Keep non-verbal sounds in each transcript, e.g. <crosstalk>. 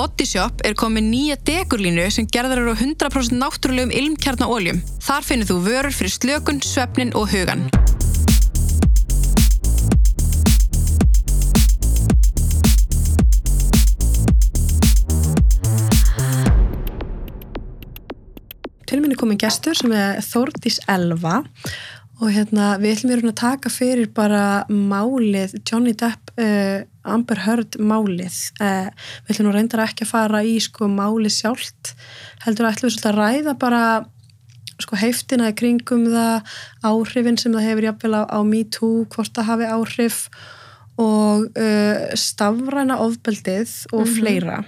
Body Shop er komið nýja degurlínu sem gerðar eru á 100% náttúrulegum ilmkjarnaóljum. Þar finnir þú vörur fyrir slökun, svefnin og hugan. Til minni komið gestur sem er Þórdís Elva og hérna við ætlum við að taka fyrir bara málið, Johnny Depp uh, Amber Heard málið uh, við ætlum nú reyndar ekki að fara í sko málið sjálft heldur að ætlum við svolítið að ræða bara sko heiftina í kringum það áhrifin sem það hefur jafnvel á, á Me Too, hvort það hafi áhrif og uh, stafræna ofbeldið og Mhm. fleira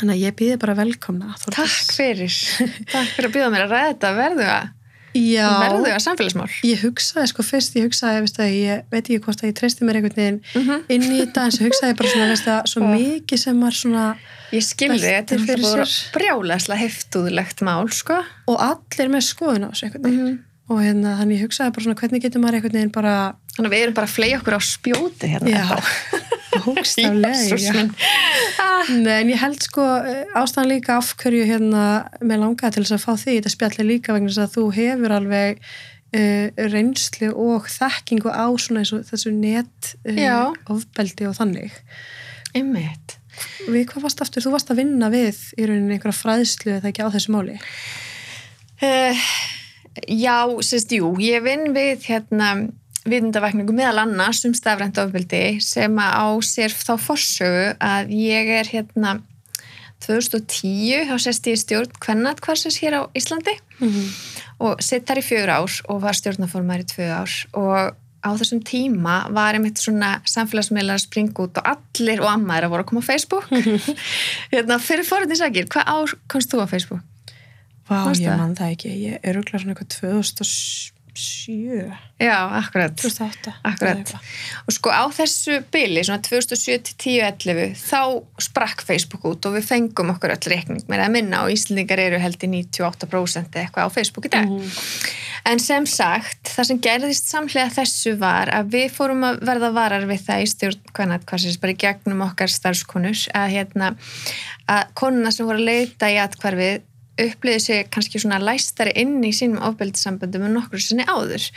þannig að ég býði bara velkomna Þórdís. Takk fyrir. <laughs> Takk fyrir að bjóða mér að ræða þetta. Verðu að, verðu að samfélagsmál. ég hugsaði sko fyrst, ég hugsaði veist, ég veit ekki hvort að ég treysti mér einhvern veginn Mm inn í þetta en svo hugsaði ég bara svona veist, að svo mikið sem var svona Ég skilði, þetta er fyrir sér. brjálæslega heftúðlegt mál, sko. og allir með skoðun á þessu einhvern veginn Mhm. og hérna þannig ég hugsaði bara svona hvernig getur maður einhvern veginn bara Þannig að við erum bara að fleia okkur á spjóti hérna. já, <laughs> hókstaflega já. Ah. En ég held sko eh, ástæðan líka af hverju hérna með langaði til þess að fá því þetta spjalli líka vegna þess að þú hefur alveg uh, reynslu og þekkingu á svona eins og þessu net uh, ofbeldi og þannig Einmitt. Við hvað varst aftur? Þú varst að vinna við í rauninni einhverja fræðslu eða ekki á þessu máli Uh, já, sérst, jú, ég vinn við hérna viðndavækningu meðal annars um stafrænt ofbeldi sem á sér þá forsögu að ég er hérna 2010 þá sérst ég stjórn kvennat hvarsins hér á Íslandi og sitt þar í fjögur ár og var stjórnaformar í tvö ár og á þessum tíma var einmitt svona samfélagsmiðlar að springa út og allir og ammaður að voru að koma á Facebook <laughs> hérna, fyrir forðinsakir, hvað ár komst þú á Facebook? Vá, Varstu ég það? man það ekki Ég er auðvitað svona eitthvað 2007 Já, akkurat. 2008 Akkurat. og sko á þessu bili, svona 2007-10-11 þá sprakk Facebook út og við fengum okkur öll reikning. Með að minna og Íslandingar eru held í 98% eða eitthvað á Facebook í dag. Mhm. en sem sagt, það sem gerðist samhlega þessu var að við fórum að verða varar við það í stjórn hvernig hvað bara í gegnum okkar starfskonur að hérna að konuna sem voru að leita í atkvarfið uppliði sig kannski svona læstari inn í sínum ofbeldissamböndum en nokkur sinni áður.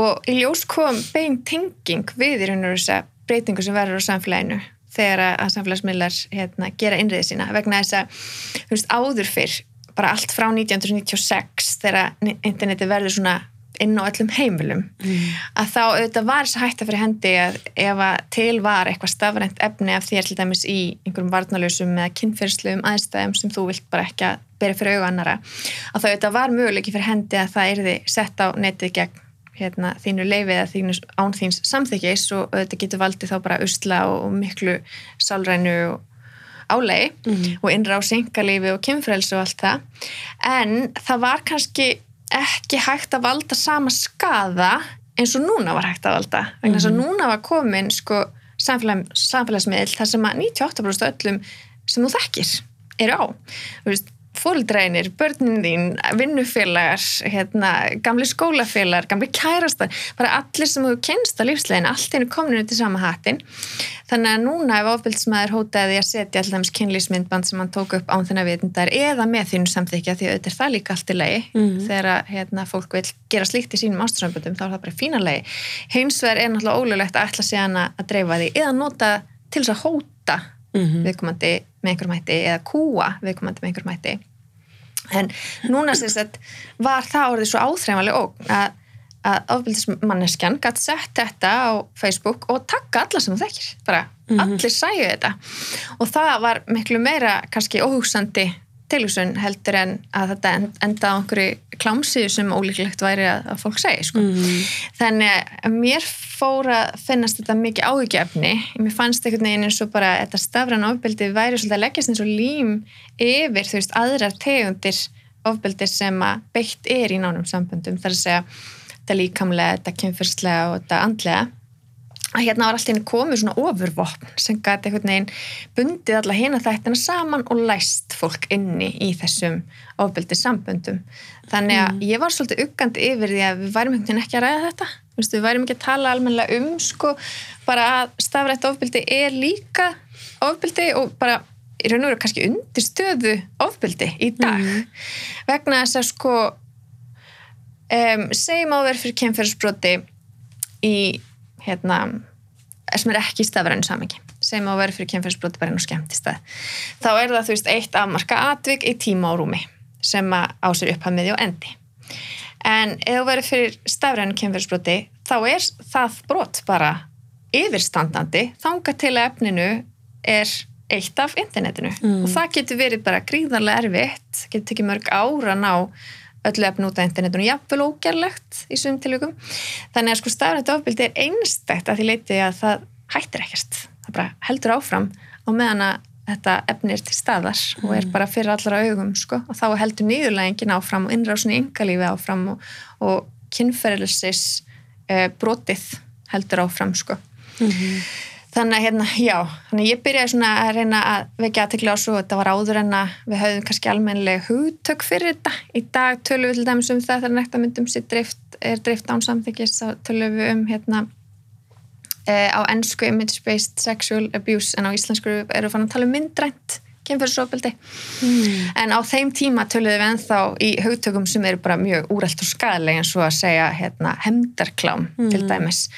Og í ljós kom bein tenging við í raun og þess að breytingu sem verður á samfélaginu þegar að- samfélagsmiðlar hérna, gera innriði sína. Vegna þess að veist, áður fyrr bara allt frá 1996 þegar interneti verður svona inn á öllum heimilum að þá auðvitað var þess að hætta fyrir hendi að ef að til var eitthvað stafrænt efni af þér til dæmis í einhverjum varnalösum eða kynferðsluðum aðstæðum sem þú vilt bara ekki að bera fyrir auga annara að þá auðvitað var möguleiki fyrir hendi að það erði sett á netið gegn hérna, þínu leifi eða þínu án þíns samþykis og auðvitað getur valdið þá bara usla og, miklu sálrænu og álegi Mhm. og innra á syngalífi og kynfrelsi og allt það. En það var kannski ekki hægt að valda sama skada eins og núna var hægt að valda. Þess að núna var komin sko, samfélag, samfélagsmiðl þar sem að 98% af öllum sem þú þekkir eru á. Veist, fóreldrænir, börnin þín vinnufélagar, hérna, gamli skólafélagar, gamli kærastar bara allir sem þú kennst á lífslegin allt einu kominu til sama hattin þannig að núna ef ofbeldsmaður hótaði að setja alltaf kynlýsmyndband sem hann tók upp án þennan vitundar eða með þínu samþykja því auðvitað er það líka allt í lagi. Mhm. þegar að, hérna, fólk vil gera slíkt í sínum ástursamböndum þá er það bara fína lagi. Hins vegar er náttúrulega ólulegt að ætla sig hana að dreifa því eða nota til þess að hóta Mhm. viðkomandi með einhverjum hætti eða kúa viðkomandi með einhverjum hætti en núna sem sagt var það orðið svo áþreifanlega og að, að ofbildismanneskjan gætt sett þetta á Facebook og takka alla sem þú þekkir bara Mhm. allir sæju þetta og það var miklu meira kannski óhugsandi tilhugsun heldur en að þetta en- enda á einhverju klámsíðu sem ólíklegt væri að, að fólk segi sko. Mhm. Þannig að mér fór að finnast þetta mikið áhugjefni. Mér fannst einhvern veginn eins og bara þetta stafran ofbeldi væri svolítið að leggjast eins og lím yfir, þú veist, aðrar tegundir ofbeldi sem að beitt er í nánum samböndum. Það er að segja þetta líkamlega, þetta kynferðslega og þetta andlega að hérna var alltaf komið svona ofurvopn sem gæti einhvern veginn bundið alla hérna þættina saman og læst fólk inni í þessum ofbeldi samböndum. Þannig að ég var svolítið uggandi yfir því að við værum einhvern veginn ekki að ræða þetta. Vistu, við værum ekki að tala almennilega um sko bara að stafrætt ofbeldi er líka ofbeldi og bara í raun og veru kannski undir stöðu ofbeldi í dag Mhm. vegna þess að sko um, segjum á að vera fyrir kemferðsbroti í hérna sem er ekki í stafrænu samengi segjum á vera fyrir kemferðsbroti bara inn á skemmtistað þá er það þú veist eitt afmarka atvik í tíma og rúmi sem á sér upphaf miði og endi. En ef þú verður fyrir stafrænu kemferðsbroti þá er það brot bara yfirstandandi þanga til efninu er eitt af internetinu. Mm. og það getur verið bara gríðarlega erfitt getur tekið mörg ára ná öllu efn út af internetinu, jafnvel ógerlegt í svum tilvíkum. Þannig að sko stafrænt ofbildi er einstækt að því leiti að það hættir ekkert. Það bara heldur áfram á meðan að þetta efni er til staðar og er bara fyrir allra augum sko og þá heldur nýðurlægingin áfram og innrásin í yngalífi áfram og, og kynferðelsis uh, brotið heldur áfram sko. Þannig að hérna, já, þannig að ég byrjaði svona að reyna að vekja aðtekla á svo þetta var áður en að við höfðum kannski almennileg hugtök fyrir þetta. Í dag tölum við til dæmis um það þegar nektarmyndum sér drift, er drift án samþykis þá tölum við um hérna e, á ennsku image-based sexual abuse en á íslensku eru fann að tala um myndrænt kynferðsofbeldi. En á þeim tíma töluðum við ennþá í hugtökum sem eru bara mjög úrælt og skadalega eins og að segja hérna, hemdarklám til dæmis.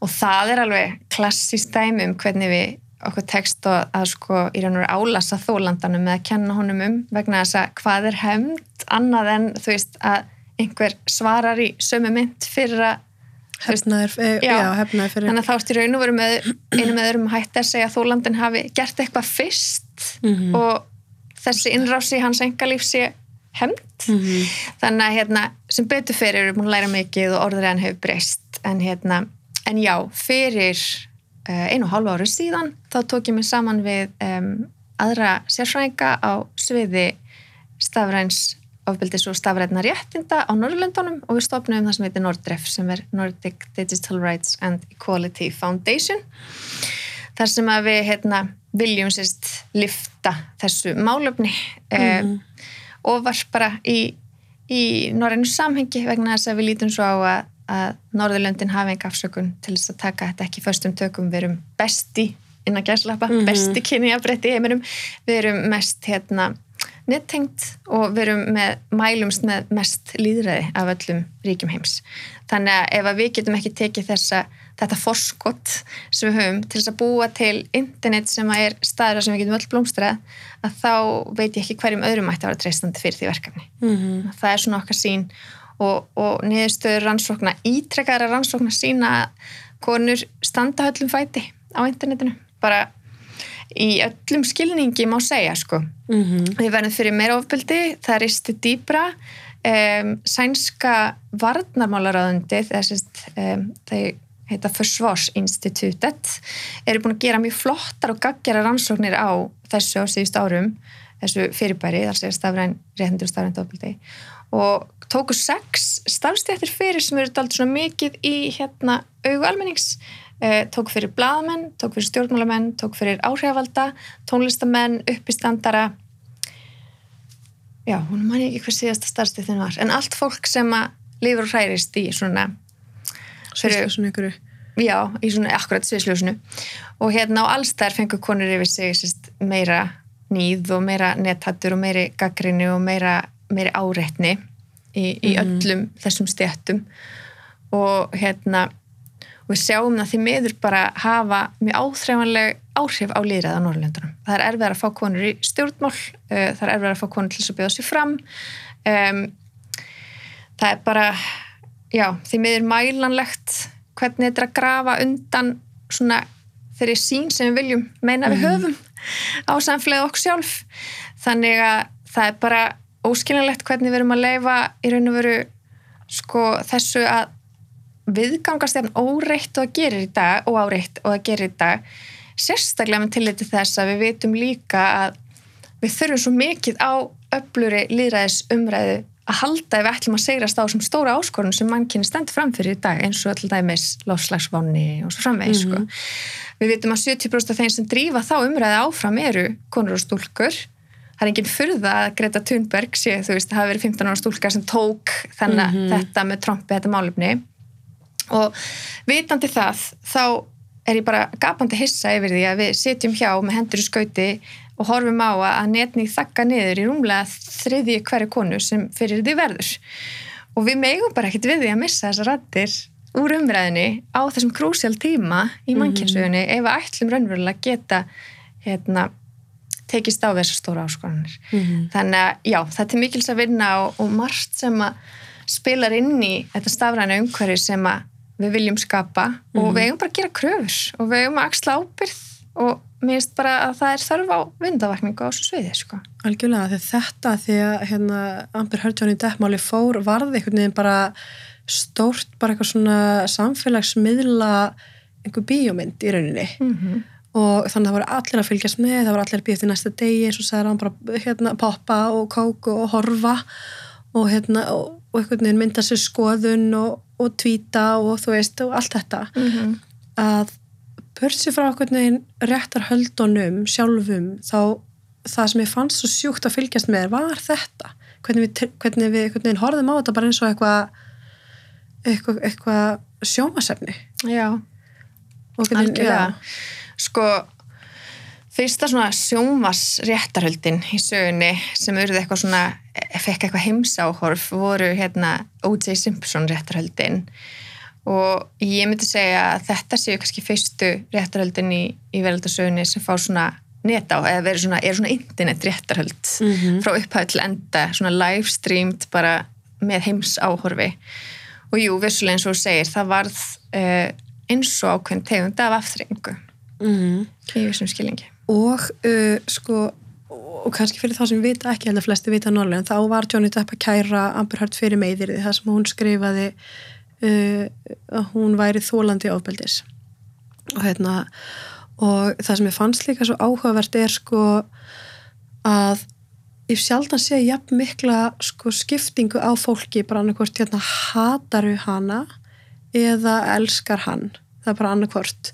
Og það er alveg klassíst dæmi um hvernig við okkur tekst og að sko í raun og veru álasa þólandanum með að kenna honum um vegna þess að hvað er hemd annað en þú veist að einhver svarar í sömu mynd fyrir að Hefnaður, e, Já. hefnaður fyrir þannig að þá ertu í raun og veru með einu með öðrum hætti að segja að þólandin hafi gert eitthvað fyrst Mhm. og þessi innrási í hans engalíf sé hemd Mhm. þannig að hérna, sem betur fyrir erum að læra mikið og orður hann hefur breyst en, hérna, en já, fyrir uh, einu og hálfu ári síðan þá tók ég mig saman við um, aðra sérfræðinga á sviði stafræns ofbildis og stafræðna réttinda á Norrlöndunum og við stopnum það sem heitir Nordref sem er Nordic Digital Rights and Equality Foundation þar sem að við hérna, viljum sérst lifta þessu málöfni mm og var bara í, í norrænu samhengi vegna þess að við lítum svo á að, að Norðurlöndin hafi enga afsökun til þess að taka þetta ekki föstum tökum við erum besti innan gæslappa, Mhm. besti kynni að breytti í heiminum við erum mest hérna nettengt og við erum með mælumst með mest líðræði af öllum ríkjum heims. Þannig að ef að við getum ekki tekið þessa, þetta forskott sem við höfum til þess að búa til internet sem að er staður sem við getum öll blómstrað að þá veit ég ekki hverjum öðrum ætti að vera treystandi fyrir því verkefni. Mhm. Það er svona okkar sín og, og niðurstöður rannsókna, ítrekkaðara rannsókna sína að konur standa höllum fæti á internetinu. Bara í öllum skilningi má segja sko. Mhm. Við verðum fyrir meira ofbeldi, það risti dýbra. Um, sænska varnarmálaráðundið, þessist, um, þau heita Försvarsinstitutet, eru búin að gera mjög flottar og gaggjara rannsóknir á þessu á síðust árum, þessu fyrirbæri, þar segja stafræn réttindur og stafrænt ofbeldi og tóku sex starfstjættir fyrir sem eru dalt svona mikið í hérna augu almennings. Eh, tók fyrir blaðamenn, tók fyrir stjórnmálamenn tók fyrir áhrifalda, tónlistamenn uppistandara. Já, hún ég ekki hver síðasta starfstjættin var, en allt fólk sem að lifur og hærist í svona svona ykkur já, í svona akkurat sviðsljósinu. Og hérna á allstæðar fengur konur yfir sig sérst, meira nýð og meira nethattur og meiri gaggrinni og meira, meiri áreitni í, í öllum þessum stjættum og hérna og við sjáum það því miður bara hafa mjög áþreifanleg áhrif á líðræð á Norrlöndunum. Það er erfið að fá konur í stjórnmál, uh, það er erfið að fá konur til þess að bjóða sér fram. Um, það er bara já, því miður mælanlegt hvernig þetta er að grafa undan svona þeirri sín sem við viljum meina við höfum á samfélagið okkur sjálf. Þannig að það er bara óskiljanlegt hvernig við erum að leifa í raun og veru sko þessu að viðgangast jafn óreitt og að gerir í dag og áreitt og að gerir í dag sérstaklega með tilliti þess að við vitum líka að við þurfum svo mikið á öfluri líðræðis umræðu að halda ef við ætlum að segrast á sem stóra áskorun sem mannkynni stendur framfyrir í dag eins og alltaf dæmis lofslagsváni og svo framvegis sko. Við vitum að 70% af þeim sem drífa þá umræði áfram eru konur og stúlkur það er enginn furða að Greta Thunberg sé, þú veist, það hafi verið 15 ára stúlka sem tók þannig þetta með trompi, þetta málefni. Og vitandi það þá er ég bara gapandi hissa yfir því að við sitjum hjá með hendur í skauti og horfum á að netning þakka niður í rúmlega þriðji hverju konu sem fyrir því verður. Og við megum bara ekkert við því að missa þessar rattir úr umræðinni á þessum krúsjál tíma í mannkynnsögunni ef að ætlum raunverulega geta hérna, tekist á þessar stóra áskonanir. Þannig að já, þetta er mikils að vinna og, og margt sem að spilar inn í þetta stafræna umhverfi sem að við viljum skapa og við eigum bara að gera kröfur og við eigum að axla ábyrð og mér finnst bara að það er þörf á vindavakningu á þessu sviði, sko. Algjörlega, því þetta að hérna, Amber Heard Johnny Depp máli fór varði einhvern veginn bara stórt, bara eitthvað svona samfélagsmiðla einhver bíómynd í rauninni Mm -hmm. Og þannig að það voru allir að fylgjast með það voru allir að býja eftir næsta degi eins og sagði hann bara hérna, poppa og kók og horfa og, hérna, og, og einhvern veginn mynda sér skoðun og, og tvíta og þú veist og allt þetta. Að börsi frá einhvern veginn réttar höldunum sjálfum þá það sem ég fannst svo sjúkt að fylgjast með var þetta. Hvernig við, hvernig við einhvern veginn horfðum á þetta bara eins og eitthvað eitthvað, eitthvað sjómasefni Já, og algjörlega. já, Sko, fyrsta svona sjónvas réttarhöldin í sögunni sem urði eitthvað svona, fekk eitthvað heimsáhorf voru hérna O.J. Simpson réttarhöldin og ég myndi segja að þetta séu kannski fyrstu réttarhöldin í, í verðaldasögunni sem fá svona net á, eða verið svona, er svona internet réttarhöld Mhm. frá upphæð til enda, svona live streamed bara með heimsáhorfi og jú, vissulega eins og þú segir, það varð uh, eins og ákveðin tegund af afþrengu Mhm. í þessum skilningi. og uh, sko og kannski fyrir þá sem vita ekki, held að flesti vita nálega, en þá var Johnny Depp að kæra Amber Heard fyrir meðir það sem hún skrifaði uh, að hún væri þólandi ofbeldis og hérna og það sem ég fannst líka svo áhugavert er sko að ég sjaldan sé jafn mikla sko skiptingu á fólki bara annarkvort hérna hataru hana eða elskar hann það er bara annarkvort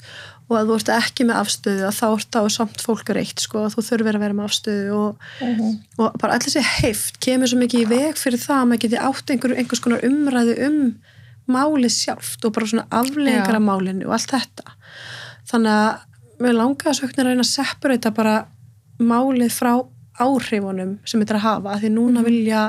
og að þú ert ekki með afstöðu að þá ert á samt fólk reitt sko að þú þurfir að vera með afstöðu og, og bara allir sé heift kemur svo mikið í veg fyrir það að maður geti átt einhver, einhvers konar umræðu um málið sjálft og bara svona aflegar Já. af málinu og allt þetta. Þannig að við langaði að söknir að reyna að separata bara málið frá áhrifunum sem þetta er að hafa því núna vilja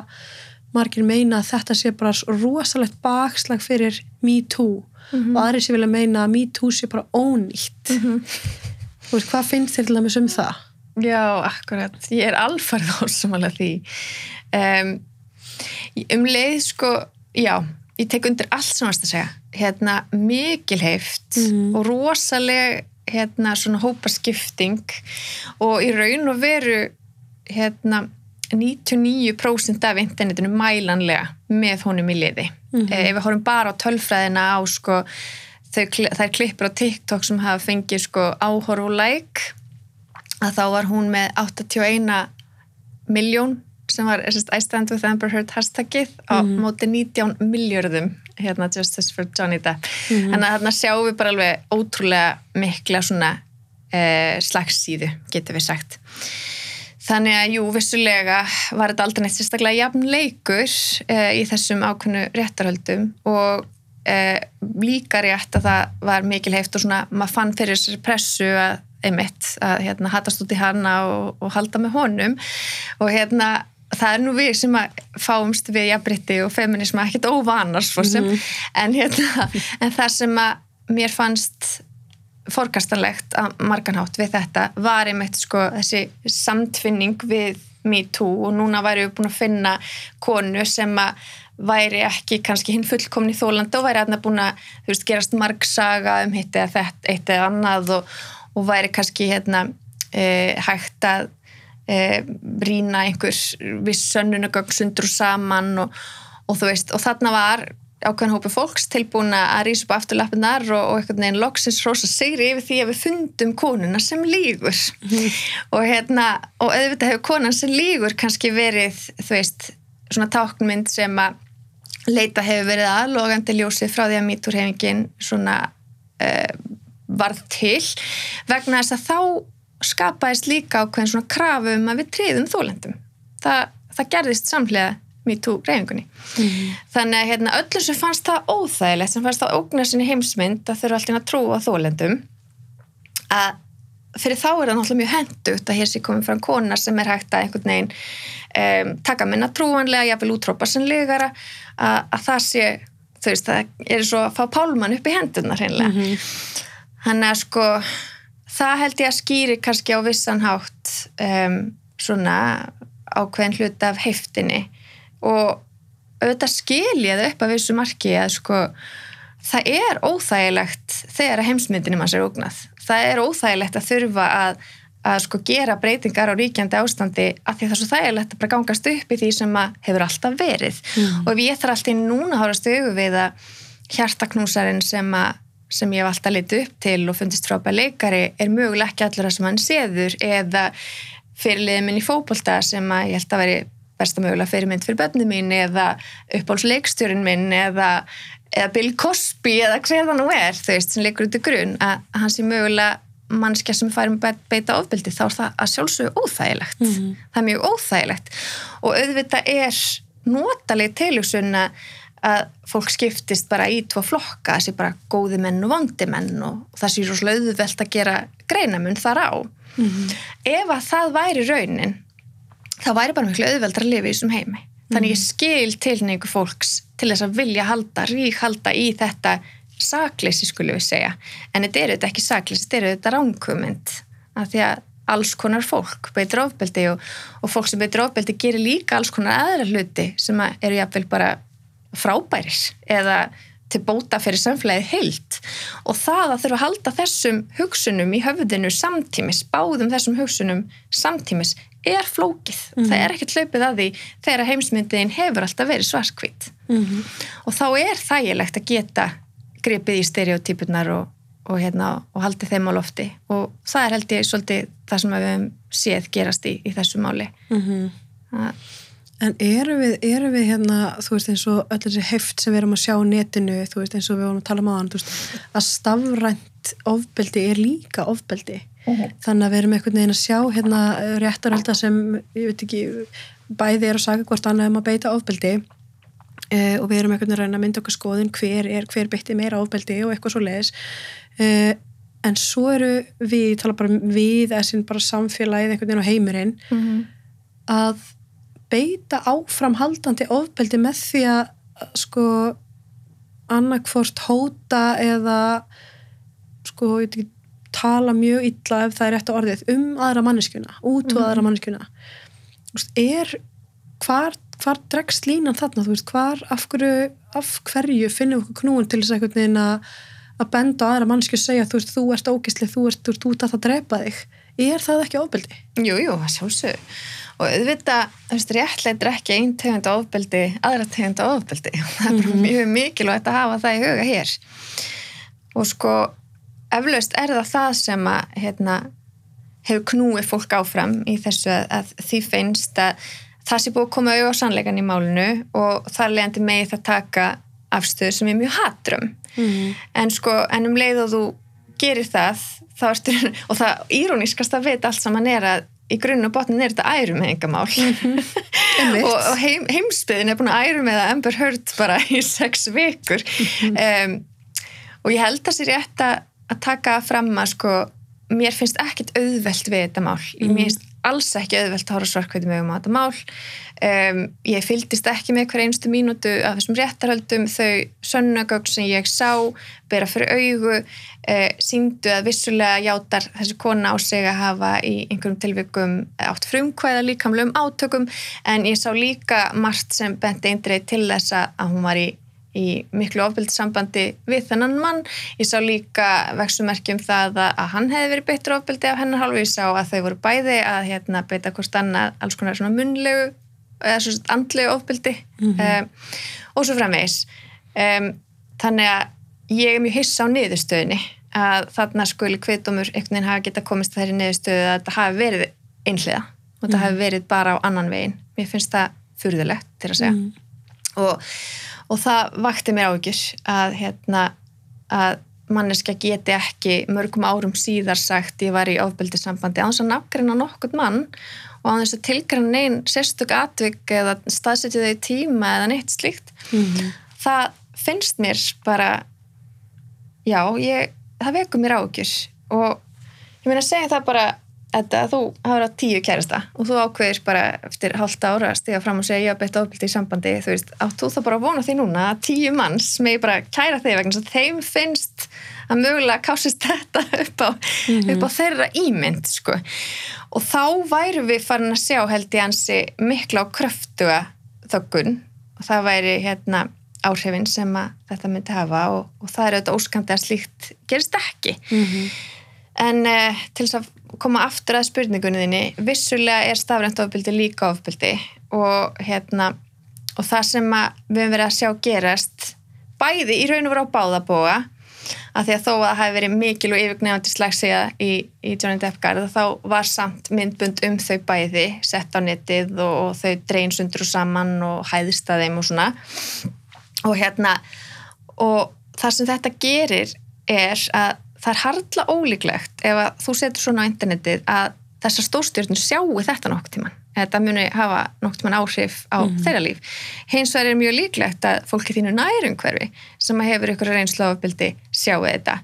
margir meina að þetta sé bara rosalegt bakslag fyrir Me Too og aðri sé vilja meina að Me Too sé bara ónýtt þú veist, hvað finnst þér til dæmis um það? Já, akkurat. Ég er alfarð ásamála <laughs> því. Um, um leið, sko, já, ég tek undir allt sem varst að segja. Hérna, mikil heift Mhm. og rosaleg, hérna, svona hópaskipting og í raun og veru, hérna, 99% af internetinu mælanlega með honum í liði. Mhm. Eh, Ef við horfum bara á tölfræðina á sko, þær klippur á TikTok sem hafa fengið sko, áhorf og like að þá var hún með 81 miljón sem var sérst, I stand with Amber Heard hashtagið á móti 19 miljörðum hérna Justice for Johnny Depp þannig að þarna sjáum við bara alveg ótrúlega mikla svona eh, slagsíðu, getur við sagt þannig að jú, vissulega var þetta aldrei neitt sérstaklega jafn leikur eh, í þessum ákveðnu réttarhöldum og eh, líka rétt að það var mikil heift og svona, maður fann fyrir þessari pressu að einmitt, að hérna, hatast út í hana og, og halda með honum. Og hérna það er nú við sem að fáumst við jafnbritti og feminisma ekkert óvanars mm en, hérna, en það sem að mér fannst forkastanlegt að marganhátt við þetta var einmitt sko þessi samtfinning við Me Too og núna væri við búin að finna konu sem að væri ekki kannski hinn fullkomni þólandi og væri aðna búin að veist, gerast margsaga um hitt eða þetta, eitt eða annað og, og væri kannski hérna e, hægt að e, rýna einhver viss sönnunagögg sundur saman og, og veist, og þarna var ákveðin hópi fólks tilbúin að rísa upp á afturlappinar og, og einhvern veginn loksins rosa sigri yfir því að við fundum konuna sem lígur og hérna og auðvitað hefur konan sem lígur kannski verið þú veist, svona táknmynd sem að leita hefur verið aðlogandi ljósið frá því að mítúrhefingin svona uh, varð til vegna þess að þá skapaðist líka ákveðin svona krafu um að við triðum þólendum það, það gerðist samhlega MeToo reyfingunni. Þannig að hérna, öllum sem fannst það óþægilegt, sem fannst það ógnar sinni heimsmynd að þurfa alltaf að trúa þólendum, að fyrir þá er það náttúrulega mjög hendugt að hér sé komið fram kona sem er hægt að einhvern veginn um, taka minna trúanlega, jáfnvel útrópa sem legara að, að það sé, þú veist, það er svo að fá pálmann upp í hendunar hreinlega. Mm -hmm. Þannig að sko, það held ég að skýri kannski á vissan hátt um, svona ákveðin hlut af heftinni og auðvitað skiljaði upp af vissu marki að sko það er óþægilegt þegar heimsmyndinum hans er ógnað það er óþægilegt að þurfa að, að sko gera breytingar á ríkjandi ástandi af því það er svo þægilegt að bara gangast upp í því sem hefur alltaf verið mm. og ef ég þarf alltaf núna að hórast auðu við að hjartaknúsarinn sem, sem ég hef alltaf litið upp til og fundist frábæð leikari er möguleg ekki allra sem hann séður eða fyrirliðið minn í fókbólta sem að ég held að veri besta mögulega fyrirmynd fyrir börnum mín eða uppbólsleikstjórin minn eða eða Bill Cosby eða hver það nú er þú veist, sem leikur út í grunn að hans er mögulega mannskja sem færum beita ofbildi þá er það að sjálfsögja óþægilegt mm -hmm. það er mjög óþægilegt og auðvitað er notaleg tilugsun að fólk skiptist bara í tvo flokka, þessi bara góði menn og vandi menn og það sé rosalega auðvelt að gera greinamun þar á mm -hmm. ef að það væri raunin þá væri bara miklu auðvelt að lifa í þessum heimi. Þannig ég mhm. skil tilningu fólks til þess að vilja halda, rík halda í þetta sakleysi skulum við segja. En þetta eru þetta ekki sakleysi, þetta eru þetta ránkumend af því að alls konar fólk beitur ofbeldi og, og fólk sem beitur ofbeldi gerir líka alls konar aðra hluti sem eru jáfnveil bara frábæris eða til bóta fyrir samfélagið heilt. Og það að þurfa að halda þessum hugsunum í höfðinu samtímis, báðum þessum hugsunum samtímis er flókið. Mm -hmm. Það er ekkert hlaupið að því þegar heimsmyndin hefur alltaf verið svarskvít. Mm -hmm. Og þá er þægilegt að geta gripið í stereotypunar og, og, hérna, og haldið þeim á lofti. Og það er held ég svolítið það sem við hefum séð gerast í, í þessu máli. Mm -hmm. En eru við, eru við hérna, þú veist eins og öll þessi heft sem við erum að sjá netinu, þú veist eins og við vorum að tala um aðan, að stafrænt ofbeldi er líka ofbeldi uh -huh. þannig að við erum einhvern veginn að sjá hérna réttarölda sem ég veit ekki, bæði er að saga hvort annað um að beita ofbeldi uh, og við erum einhvern veginn að mynda okkur skoðin hver er, hver beitti meira ofbeldi og eitthvað svo leiðis uh, en svo eru við, ég tala bara við þessin bara samfélagið einhvern veginn á heimurinn uh -huh. að beita áframhaldandi ofbeldi með því að sko annarkvort hóta eða sko, ég veit ekki tala mjög illa ef það er rétt á orðið um aðra manneskjuna, út á mm. aðra manneskjuna er hvar, hvar dregst línan þarna þú veist, hvar, af hverju, af hverju finnum við knúin til þess að að benda aðra manneskju og segja þú veist, þú ert ógislið, þú ert út að það drepa þig er það ekki ofbeldi? Jú, jú, það sjálfsög og auðvitað, þú veist, réttleitur ekki einn tegund ofbeldi, aðra tegund ofbeldi <laughs> það er mm -hmm. mjög mikilvægt að hafa það í huga hér og sko eflaust er það það sem að hérna, hefur knúið fólk áfram í þessu að, að því finnst að það sé búið að koma auðvitað á sannleikan í málinu og þar leðandi megið það taka afstöðu sem er mjög hatrum mm. en sko, en um leið og þú gerir það, ertu, <laughs> og það írónískast að veit allt saman er að í grunn og botnin er þetta ærum með enga mál mm <laughs> -hmm. og, og heim, heimsbyðin er búin að ærum með að Amber Heard bara í <laughs> sex vikur mm -hmm. um, og ég held að sér rétt að að taka fram að sko mér finnst ekkit auðvelt við þetta mál. Mm. mér finnst alls ekki auðvelt að hóra svarkvæði með um þetta mál. Um, ég fyldist ekki með hver einstu mínútu af þessum réttarhaldum þau sönnagögg sem ég sá bera fyrir augu uh, síndu að vissulega játar þessi kona á sig að hafa í einhverjum tilvikum átt frumkvæða líkamlegum átökum. En ég sá líka margt sem benti eindreið til þess að hún var í í miklu ofbildssambandi við þennan mann. Ég sá líka vexumerkjum það að hann hefði verið beittur ofbildi af hennar hálfu. Ég sá að þau voru bæði að hérna, beita hvort annað alls konar svona munlegu eða svona andlegu ofbildi mm -hmm. um, og svo framvegis. Um, þannig að ég er mjög hissa á niðurstöðinni að þarna skuli kvitumur einhvern veginn hafa geta komist þeirri niðurstöðu að þetta hafi verið einhliða og þetta mm -hmm. hafi verið bara á annan veginn. Mér finnst það fyrðulegt til að segja. Mm -hmm. og og það vakti mér ágjur að, hérna, að manneska geti ekki mörgum árum síðar sagt ég var í ofbeldissambandi á þess að nafngreina nokkurt mann og á þess að tilgræna einn sérstök atvik eða staðsetja þau í tíma eða neitt slíkt mm -hmm. það finnst mér bara já, ég, það veku mér ágjur og ég meina að segja það bara þetta, þú hafa verið tíu kærasta og þú ákveðir bara eftir halvt ára að stiga fram og segja ég hafa beitt ofbeldi í sambandi þú veist, átt þú það bara að vona því núna að tíu manns með bara kæra þig vegna þess að þeim finnst að mögulega kásist þetta <laughs> upp á, mm -hmm. upp á þeirra ímynd sko. og þá væru við farin að sjá held ég hansi mikla á kröftuga þöggun og það væri hérna áhrifin sem að þetta myndi hafa og, og það er auðvitað óskandi að slíkt gerist ekki mm -hmm. en eh, til þess að koma aftur að spurningunni þinni. Vissulega er stafrænt ofbildi líka ofbildi og hérna og það sem við höfum verið að sjá gerast bæði í raun og veru á báðabóa að því að þó að það hefði verið mikil og yfirgnefandi slagsíða í, í Johnny Depp garð þá var samt myndbund um þau bæði sett á netið og, og þau dreinsundur saman og hæðist að þeim og svona. Og hérna og það sem þetta gerir er að það er hardla ólíklegt ef að þú setur svona á internetið að þessar stórstjórnir sjáu þetta nokk tíman þetta muni hafa nokk tíman áhrif á mm. þeirra líf. Hins vegar er mjög líklegt að fólki þínu nærum hverfi sem hefur ykkur reynslu áfbildi sjáu þetta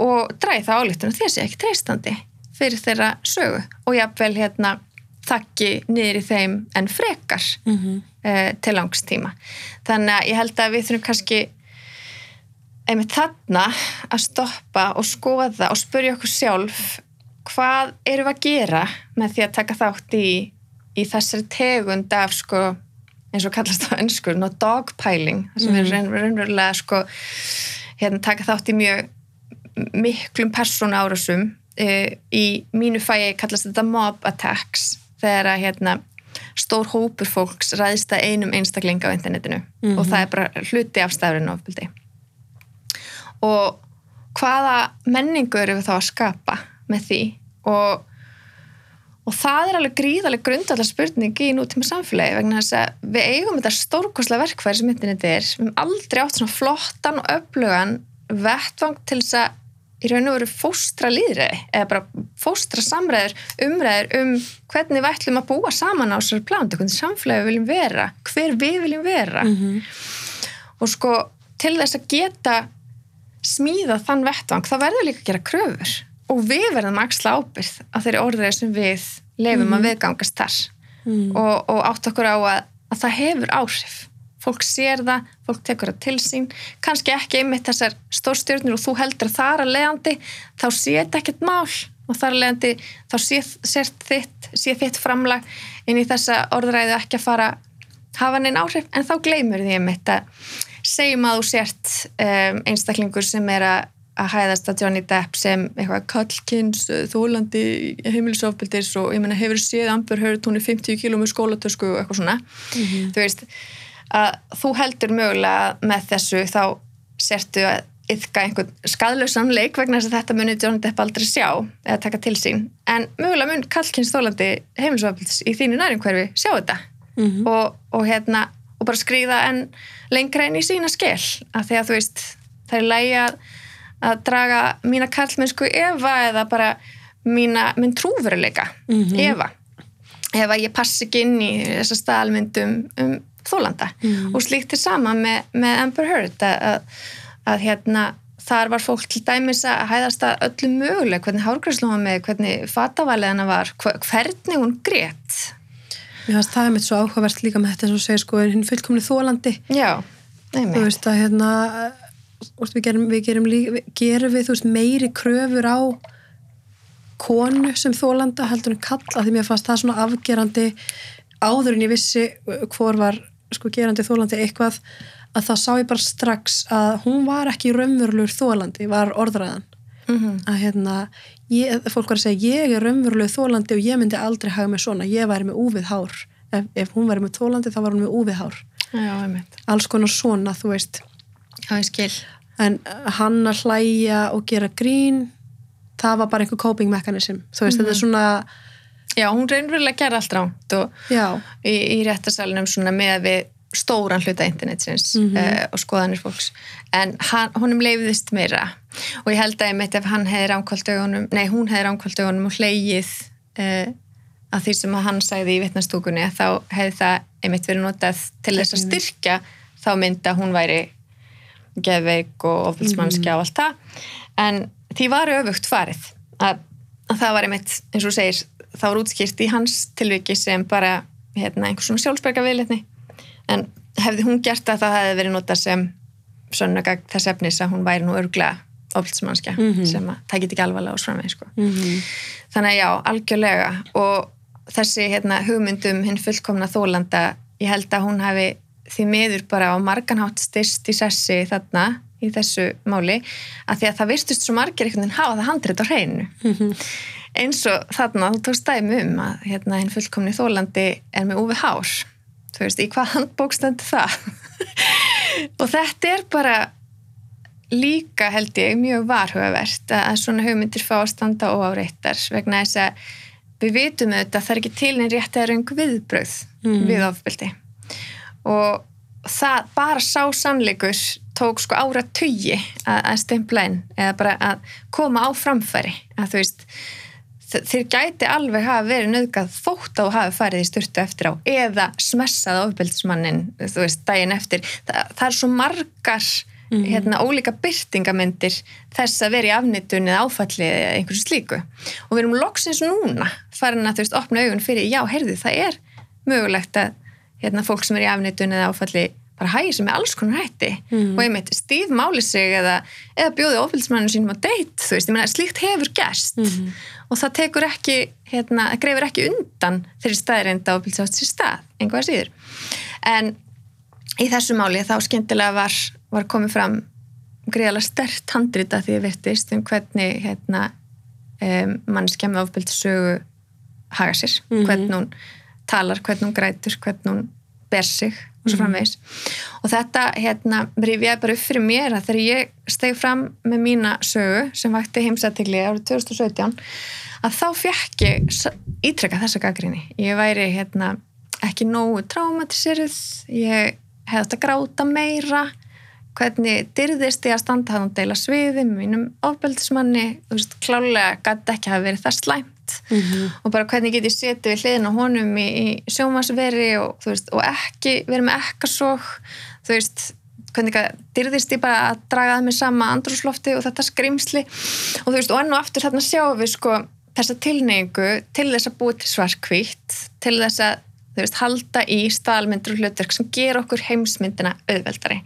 og dræði það álíktun þessi ekki treystandi fyrir þeirra sögu og jáfnvel hérna þakki niður í þeim en frekar mm -hmm. uh, til langstíma. Þannig að ég held að við þurfum kannski einmitt þarna að stoppa og skoða og spurja okkur sjálf hvað eru við að gera með því að taka þátt í, í þessari tegund af sko, eins og kallast það önskur, no dogpiling sem mm. er raunverulega sko, hérna, taka þátt í mjög miklum persónu árasum e, í mínu fæi kallast þetta mob attacks þegar að hérna, stór hópur fólks ræðist að einum einstakling á internetinu mm -hmm. og það er bara hluti af stafrinu ofbildi og hvaða menningu eru við þá að skapa með því? Og, og það er alveg gríðalega grundallar spurning í nútíma samfélagi vegna þess að við eigum þetta stórkosla verkværi sem internet er, við hefum aldrei átt svona flottan og öflugan vettvang til þess að í raun og veru fóstra líðræði eða bara fóstra samræður, umræður um hvernig við ætlum að búa saman á sér plándu, hvernig samfélagi við viljum vera hver við viljum vera. Mm -hmm. og sko til þess að geta smíða þann vettvang, þá verður líka að gera kröfur. Og við verðum að axla ábyrð að þeirri orðræði sem við lefum mm. að viðgangast þar. Mm. og, og átt okkur á að, að það hefur áhrif. Fólk sér það, fólk tekur það til sín. Kannski ekki einmitt þessar stórstjórnir og þú heldur þar að leiðandi þá sé þetta ekkert mál. Og þar að leiðandi þá sé, þitt, sé þitt framlag inn í þessa orðræðu ekki að fara hafa neina áhrif. En þá gleymur því einmitt að segjum að þú sért um, einstaklingur sem er að að hæðast að Johnny Depp sem eitthvað kallkynns, þólandi heimilisofbildis og ég menna hefur séð Amber Heard, hún er 50 km skólatösku og eitthvað svona mm -hmm. þú veist, að þú heldur mögulega með þessu þá sertu að yfka einhvern skadlausan leik vegna þess að þetta munir Johnny Depp aldrei sjá eða taka til sín, en mögulega mun kallkynns þólandi heimilisofbildis í þínu næringverfi sjá þetta mm -hmm. og, og hérna og bara skrýða en lengra inn í sína skell að því að þú veist það er lægi að, að draga mína karlmennsku Eva eða bara mína, minn trúveruleika mm -hmm. Eva. Ef að ég passi ekki inn í þessa staðalmyndum um þólanda mm og slíkt er sama með, með Amber Heard að, að, að hérna þar var fólk til dæmis að hæðast að öllu möguleg, hvernig hárgræslu var með, hvernig fatavaliðana var, hvernig hún greitt Mér finnst það er mitt svo áhugavert líka með þetta sem þú segir sko, hinn fullkomni þólandi. Já, nefnir. Þú veist að hérna, við gerum, við gerum, við gerum við, veist, meiri kröfur á konu sem þólanda heldur en kalla því mér fannst það svona afgerandi áður en ég vissi hvor var sko gerandi þólandi eitthvað að það sá ég bara strax að hún var ekki raunverulur þólandi, var orðræðan mm -hmm. að hérna ég, fólk var að segja ég er raunveruleg þólandi og ég myndi aldrei hafa mig svona, ég væri með úvið hár. Ef, ef hún væri með þólandi þá var hún með úvið hár. Já, alls konar svona, þú veist. Já, en uh, hann að hlæja og gera grín það var bara einhver coping mechanism. Þú veist, mm -hmm. þetta er mhm. svona Já, hún reynverulega gerði allt ránt og í, í réttasalunum svona með við stóran hluta internetsins mm -hmm. uh, og skoðanir fólks. En hann, honum leiðist meira. Og ég held að ég mitt ef hann hefði ránkvælt augunum, nei hún hefði ránkvælt augunum og hleyið uh, að því sem hann sagði í vittnastúkunni þá hefði það einmitt verið notað til þess að styrkja þá mynd að hún væri geðveik og ofilsmannski á allt það. En því var öfugt farið að, að það var einmitt, eins og segir það var útskýrt í hans tilviki sem bara hérna, einhvers svona sjálfsberga viðletni en hefði hún gert það það hefði verið notað sem sönnagag þess efnis að hún væri nú örglega ofilsmannskja mm -hmm. sem að það geti ekki alvarlega ás fram með sko. mm -hmm. þannig að já, algjörlega og þessi hérna, hugmyndum hinn fullkomna þólanda ég held að hún hafi því miður bara á marganhátt styrst í sessi þarna í þessu máli að því að það virtust svo margir einhvern veginn hafa það handrit á hreinu mm -hmm. eins og þarna þú tókst dæmi um að hérna hinn fullkomni þólandi er með úfi hár þú veist, í hvað handbókstöndu það? <laughs> Og þetta er bara líka held ég mjög varhugavert að svona hugmyndir fá að standa óáreittar vegna þess að við vitum auðvitað að það er ekki til einn rétt eða raung viðbröð mm. við ofbeldi. Og það bara sá sannleikur tók sko ára tugi að, að stempla inn eða bara að koma á framfæri. Að þú veist þeir gæti alveg hafa verið nöðgað þótt á að hafa farið í styrtu eftir á eða smessað ofbeldismannin þú veist, daginn eftir. Það, það er svo margar mm -hmm. hérna, ólíka byrtingamindir þess að vera í afnitun eða áfalli eða einhversu slíku. Og við erum loksins núna farin að þú veist, opna augun fyrir já, heyrðu, það er mögulegt að hérna, fólk sem er í afnitun eða áfalli bara hægir sem er alls konar hætti. Mm. og einmitt stíf máli sig eða, eða bjóði ofilsmanninu sínum á deitt þú veist, ég menna, slíkt hefur gæst mm og það tekur ekki, hérna, greifir ekki undan þeirri staðreinda og byrja átt sér stað, einhvað síður. En í þessu máli þá skemmtilega var, var komið fram greiðalega stert handrita því að virtist um hvernig hérna, um, mannskja með ofbildisögu haga sér, mm -hmm. hvernig hún talar, hvernig hún grætur, hvernig hún ber sig og svo mhm. framvegis. Og þetta hérna rifjaði bara upp fyrir mér að þegar ég steg fram með mína sögu sem vakti heimsættigli árið 2017 að þá fekk ég ítrekka þessa gaggrinni. Ég væri hérna, ekki nógu traumatiserið, ég hefði að gráta meira, hvernig dyrðist ég að standa hann og deila sviði með mínum ofbeldismanni, þú veist, klálega gæti ekki hafa verið það slæmt mm -hmm. og bara hvernig get ég setið við hliðin á honum í, í sjómasveri og, veist, og ekki verið með ekkasók, þú veist, hvernig dyrðist ég bara að draga það með sama andrúslofti og þetta skrimsli og þú veist, og enn og aftur þarna sjáum við sko þessa tilneyingu til þess að búið til svarkvítt til þess að veist, halda í staðalmyndur og hlutverk sem ger okkur heimsmyndina auðveldari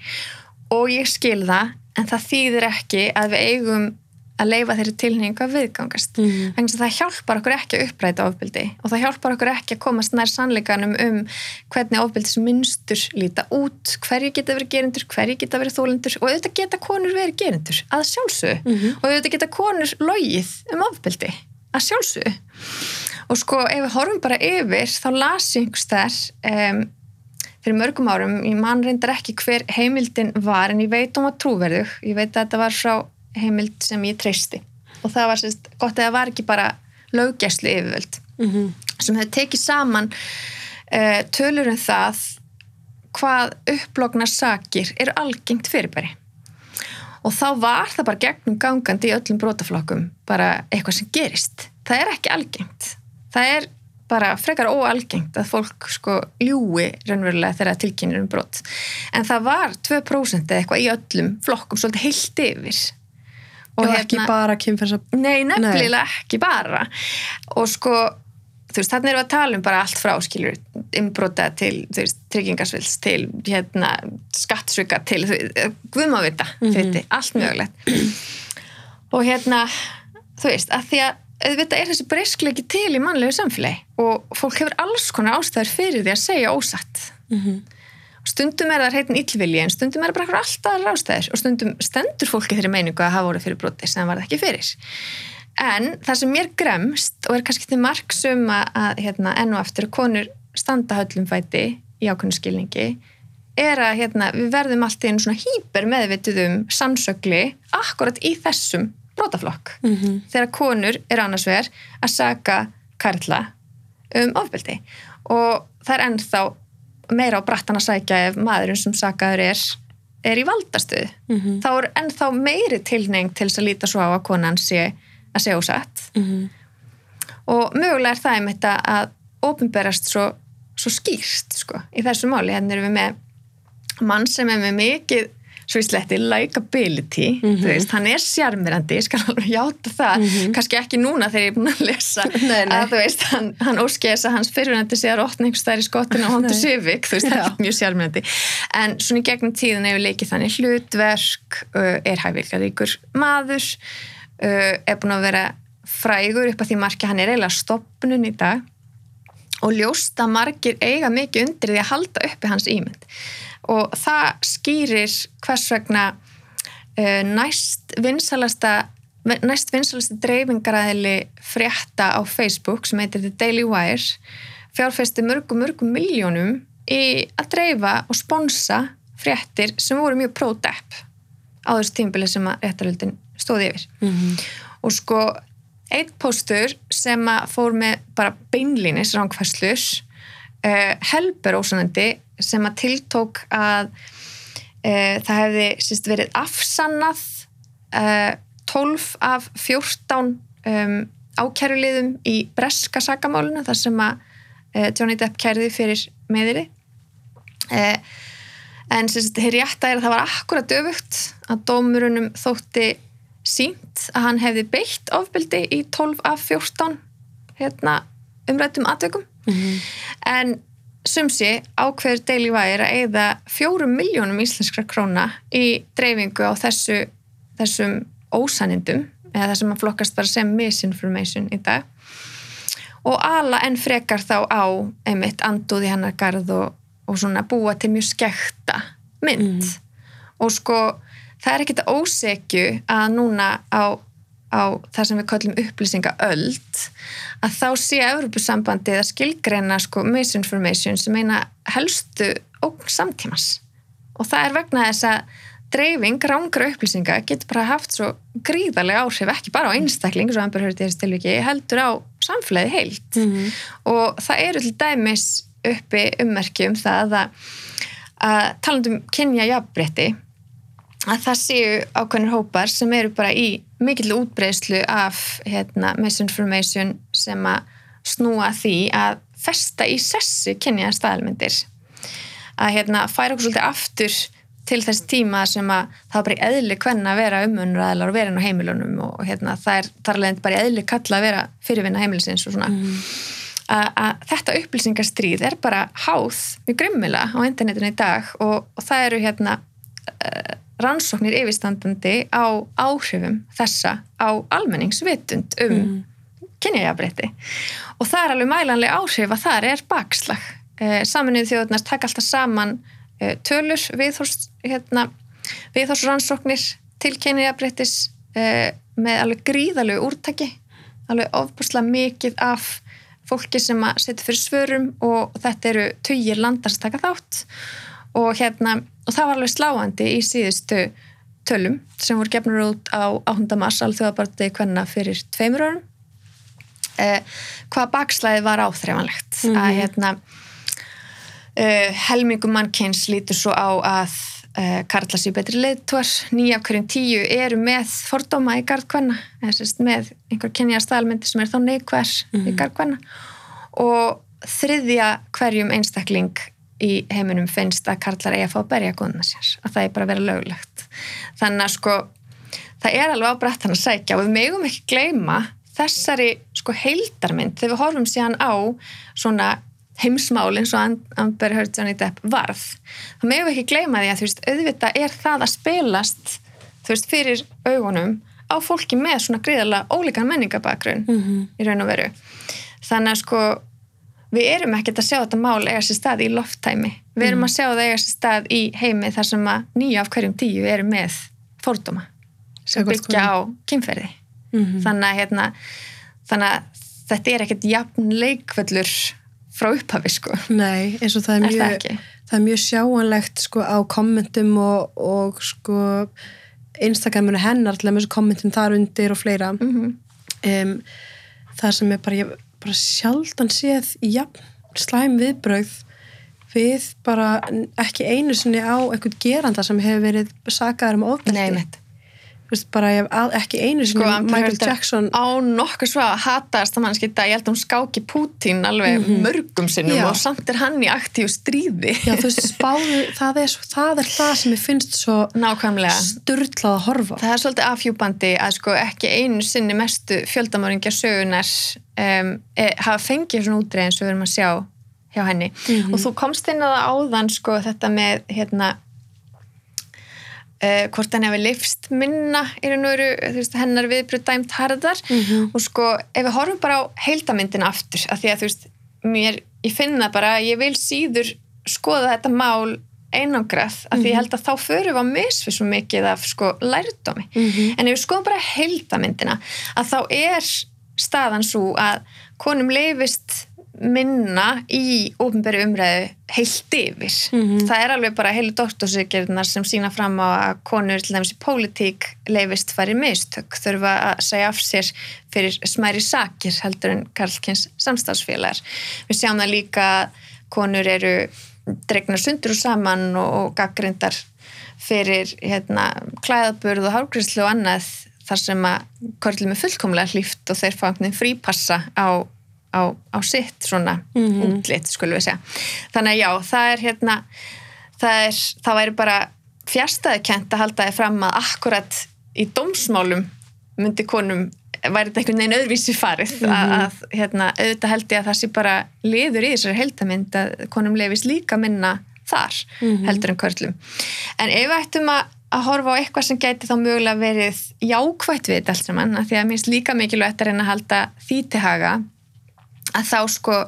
og ég skil það en það þýðir ekki að við eigum að leifa þeirri tilneyingu að viðgangast mm. þannig að það hjálpar okkur ekki að uppræta ofbildi og það hjálpar okkur ekki að komast nær sannleikanum um hvernig ofbildismunstur líta út hverju geta verið gerindur, hverju geta verið þólendur og auðvitað geta konur verið gerindur að sjálfsög mm -hmm. og auðvitað geta konur logið um ofbildi að sjálfsögðu og sko ef við horfum bara yfir þá las ég einhvers þar um, fyrir mörgum árum, ég man reyndar ekki hver heimildin var en ég veit um var trúverðug, ég veit að þetta var frá heimild sem ég treysti. Og það var sérst gott að það var ekki bara löggæslu yfirvöld mm -hmm. sem hefði tekið saman uh, tölur um það hvað upplogna sakir eru algengt fyrirbæri. Og þá var það bara gegnum gangandi í öllum brótaflokkum bara eitthvað sem gerist. Það er ekki algengt. Það er bara frekar óalgengt að fólk sko ljúi raunverulega þegar tilkynir um brot. En það var 2% eða eitthvað í öllum flokkum svolítið heilt yfir og hérna, ekki bara kynferðsa nei, nefnilega nei. ekki bara og sko þú veist, þannig erum við að tala um bara allt frá skilur, inbrota til tryggingarsvils, til hérna, skattsvika til, guðmávita mm -hmm. allt mögulegt og hérna þú veist, að því að auðvitað er þessi breyskleiki til í mannlegu samfélagi og fólk hefur alls konar ástæður fyrir því að segja ósatt mm -hmm. Stundum er það heitin yllvilji en stundum er það bara alltaf ástæður og stundum stendur fólki þeirri meiningu að hafa voruð fyrir broti sem var það ekki fyrir. En það sem mér gremst og er kannski til marksum að, að hérna, enn og aftur konur standa höllum fæti í ákveðinu skilningi er að hérna, við verðum alltaf einu svona hýper meðvitið um sannsögli akkurat í þessum brotaflokk. Mm -hmm. þegar konur er annars vegar að saka karla um ofbeldi. Og það er ennþá meira á brattan að sækja ef maðurinn sem sakaður er er í valdastuð mm -hmm. þá er ennþá meiri tilneng til þess að líta svo á að konan sé að segja ósatt mm -hmm. og mögulega er það einmitt að ofinberast svo, svo skýrst sko, í þessu máli, hérna erum við með mann sem er með mikið svo í sletti likability, mm -hmm. veist, hann er sjarmirandi, skal alveg játa það mm -hmm. kannski ekki núna þegar ég er búin að lesa <laughs> nei, nei. að þú veist, hann, hann óskæðis að hans fyrirvenandi sé að rótna einhvers þær í skottinu á Honda Civic, þú veist, það er mjög sjarmirandi en svona í gegnum tíðan hefur leikið þannig hlutverk, uh, er hæfileikaríkur maður uh, er búin að vera frægur upp að því marki hann er eiginlega stopnun í dag og ljósta margir eiga mikið undir því að halda uppi hans ímynd og það skýrir hvers vegna uh, næst vinsalasta næst vinsalasta dreifingaræðili frétta á Facebook sem heitir The Daily Wire fjárfæsti mörgum mörgum miljónum í að dreifa og sponsa fréttir sem voru mjög pro-depp á þessu tímbili sem að réttaröldin stóði yfir mm -hmm. og sko einn póstur sem að fór með bara beinlínis ránkvæslus uh, helber ósanandi sem að tiltók að uh, það hefði síst, verið afsannað uh, 12 af 14 um, ákæruliðum í breska sakamáluna þar sem að uh, Johnny Depp kærði fyrir meðiri en síst, hér rétta er að það var akkurat öfugt að dómurunum þótti sínt að hann hefði beitt ofbeldi í 12 af 14 hérna, umrættum atveikum mm -hmm. en sumsi ákveður Daily Wire að eigða fjórum miljónum íslenskra króna í dreifingu á þessu, þessum ósanindum eða þessum að flokkast bara sem misinformation í dag og ala enn frekar þá á einmitt anduði hennar garð og, og svona búa til mjög skekta mynd Mm. og sko það er ekkit ósekju að núna á, á það sem við kallum upplýsingaöld að þá sé Evropasambandið að skilgreina sko misinformation sem eina helstu ógn samtímas og það er vegna þess að dreifing rángra upplýsinga getur bara haft svo gríðarlega áhrif ekki bara á einstakling svo Amber Heard í þessu tilviki heldur á samfélagi heilt Mhm. og það eru til dæmis uppi ummerki um það að, að talandum kynja jafnbretti að það séu ákveðnir hópar sem eru bara í mikill útbreyslu af hérna, misinformation sem að snúa því að festa í sessi kynja staðalmyndir. Að hérna, færa okkur svolítið aftur til þess tíma sem að það var bara í eðli hvenna að vera umunræðilar og vera inn á heimilunum og hérna, það er þar alveg bara í eðli kalla að vera fyrirvinna heimilisins og svona. Að, að þetta upplýsingarstríð er bara háð mjög grimmilega á internetinu í dag og, og það eru hérna uh, rannsóknir yfirstandandi á áhrifum þessa á almenningsvitund um mm. kynjajafbreytti og það er alveg mælanlega áhrif að þar er bakslag. Uh, saminuð þjóðunars taka alltaf saman uh, tölur viðhors, hérna, viðhorsrannsóknir til kynjajafbreyttis uh, með alveg gríðalegu úrtaki alveg ofbúslega mikið af fólki sem að setja fyrir svörum og þetta eru tugir landar sem taka þátt og hérna og það var alveg sláandi í síðustu tölum sem voru gefnur út á 8. mars alþjóðabartið hvenna fyrir tveimur árum eh, hvað bakslæði var áþreifanlegt Mhm. að hérna uh, helmingum mannkins lítur svo á að uh, Karla sér betri leiðtvar nýja af hverjum tíu eru með fordóma í gardkvenna með einhver kynja staðalmyndi sem er þá neikværs í Mhm. gardkvenna og þriðja hverjum einstakling í heiminum finnst að karlar eigi að fá að berja góðuna sér, að það er bara að vera löglegt. Þannig að sko það er alveg á brettan að sækja og við megum ekki gleyma þessari sko heildarmynd þegar við horfum síðan á svona heimsmál eins og Am- Amber Heard Johnny Depp varð. Þá megum við ekki gleyma því að þú veist auðvitað er það að spilast þú veist fyrir augunum á fólki með svona gríðarlega ólíkan menningabakgrunn Mhm. í raun og veru. Þannig að sko við erum ekkert að sjá þetta mál eiga sér stað í lofttæmi. Við erum að sjá það eiga sér stað í heimi þar sem að nýja af hverjum tíu eru með fórdóma sem byggja á kynferði. Mhm. þannig að, hérna, þannig að þetta er ekkert jafn leikvöllur frá upphafi sko. Nei, eins og það er það mjög ekki? það er mjög sjáanlegt sko á kommentum og, og sko Instagraminu hennar til að kommentum þar undir og fleira. Mm um, það sem er bara, ég, bara sjaldan séð jafn slæm viðbrögð við bara ekki einu sinni á einhvern geranda sem hefur verið sagaður um ofbeldi Veist, bara ég hef ekki einu sko, sinni Amber Michael Jackson á nokkuð svo að hataðast að mannski þetta, ég held að hún skáki Pútín alveg mörgum sinnum. Já. og samt er hann í aktíu stríði Já, þú veist, spáðu, <laughs> það er, það er það sem ég finnst svo nákvæmlega sturlað að horfa það er svolítið afhjúbandi að sko ekki einu sinni mestu fjöldamöringja sögunar um, e, hafa fengið svona útreið eins og við erum að sjá hjá henni Mhm. og þú komst inn að áðan sko þetta með hérna uh, hvort hann hefur lifst minna í raun og veru, þú veist, hennar viðbröð dæmt harðar Mhm. og sko ef við horfum bara á heildamyndina aftur af því að þú veist, mér, ég finn það bara ég vil síður skoða þetta mál einangrað af því ég held að þá förum við á misfið svo mikið af sko lærdómi Mhm. en ef við skoðum bara heildamyndina að þá er staðan svo að konum leifist minna í ofnbæri umræðu heilt yfir. Mhm. Það er alveg bara heilu doktorsykirnar sem sína fram á að konur til dæmis í pólitík leifist færi mistök, þurfa að segja af sér fyrir smæri sakir heldur en Karlkins samstagsfélagar. Við sjáum það líka að konur eru dregnar sundur og saman og, gaggrindar fyrir hérna, klæðaburð og hárgríslu og annað þar sem að körlum er fullkomlega hlýft og þeir fá einhvern veginn frípassa á, á, á sitt svona Mhm. útlitt, skulum við segja. Þannig að já, það er hérna það, er, það væri bara fjärstaðikent að halda þið fram að akkurat í dómsmálum myndi konum væri þetta einhvern veginn öðruvísi farið að, að hérna, auðvitað held ég að það sé bara liður í þessari heldamind að konum lefist líka minna þar heldur en körlum. En ef við ættum að, að horfa á eitthvað sem gæti þá mögulega verið jákvætt við þetta allt saman, af því að mér finnst líka mikilvægt að reyna að halda því til haga að þá sko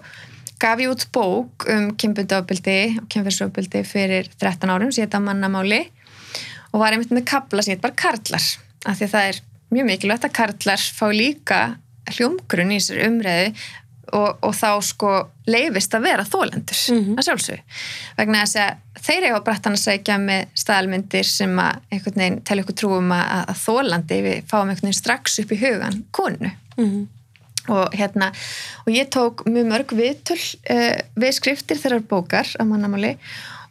gaf ég út bók um kynbundaofbildi og kynferðsofbildi fyrir 13 árum sem ég þetta mannamáli og var einmitt með kabla sem ég bara karlar af því að það er mjög mikilvægt að karlar fá líka hljómgrunn í þessari umræðu og, og þá sko leifist að vera þólendur Mhm. að sjálfsög vegna þess að þeir eiga brættan að segja með staðalmyndir sem að einhvern veginn telja ykkur trúum að, að þólandi við fáum einhvern veginn strax upp í hugan konu Mhm. Og hérna og ég tók mjög mörg viðtöl uh, við skriftir þeirrar bókar á mannamáli.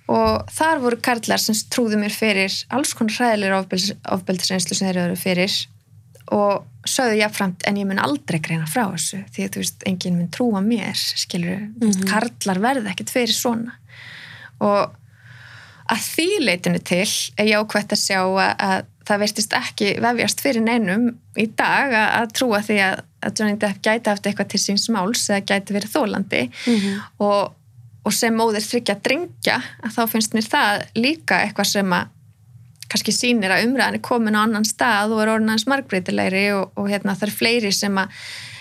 Og þar voru karlar sem trúðu mér fyrir alls konar hræðilegur ofbeldisreynslu sem þeir eru fyrir. Og sögðu jáfnframt en ég mun aldrei greina frá þessu því að þú veist, enginn mun trúa mér skilur, mm Mhm. karlar verða ekkert fyrir svona. Og að því leitinu til er jákvæmt að sjá að, að það verðist ekki vefjast fyrir neinum í dag að, að trúa því að, að Johnny Depp gæti haft eitthvað til síns máls eða gæti verið þólandi Mhm. og, og sem móðir þryggja drengja að þá finnst mér það líka eitthvað sem að kannski sýnir að umræðan er komin á annan stað og er orðin aðeins margbreytilegri og, og hérna, það er fleiri sem að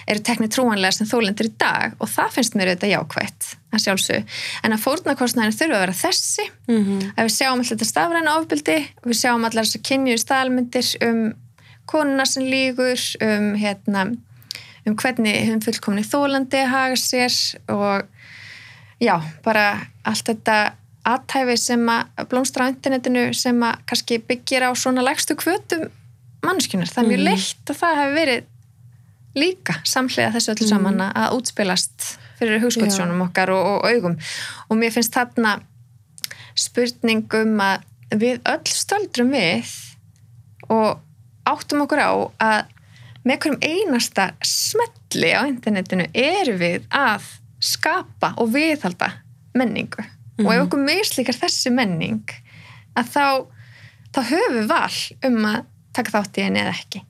eru teknið trúanlega sem þólendur í dag og það finnst mér auðvitað jákvætt að sjálfsög en að fórnarkostnæðin þurfa að vera þessi Mhm. að við sjáum alltaf þetta stafræna ofbildi og við sjáum allar þessar kynjuðu staðalmyndir um konuna sem lígur um, hérna, um hvernig hún fullkomni þólandi haga sér og já, bara allt þetta aðtæfi sem að blómstra á internetinu sem að kannski byggir á svona legstu kvötum mannskunar. Það er mjög Mhm. leitt að það hefur verið líka samhliða þessu öllu saman að- að útspilast fyrir hugskottsjónum okkar og, og augum og mér finnst þarna spurning um að við öll stöldrum við og áttum okkur á að með hverjum einasta smetli á internetinu erum við að skapa og viðhalda menningu. Og ef okkur mislíkar þessi menning að þá, þá höfum við val um að taka þátt í henni eða ekki.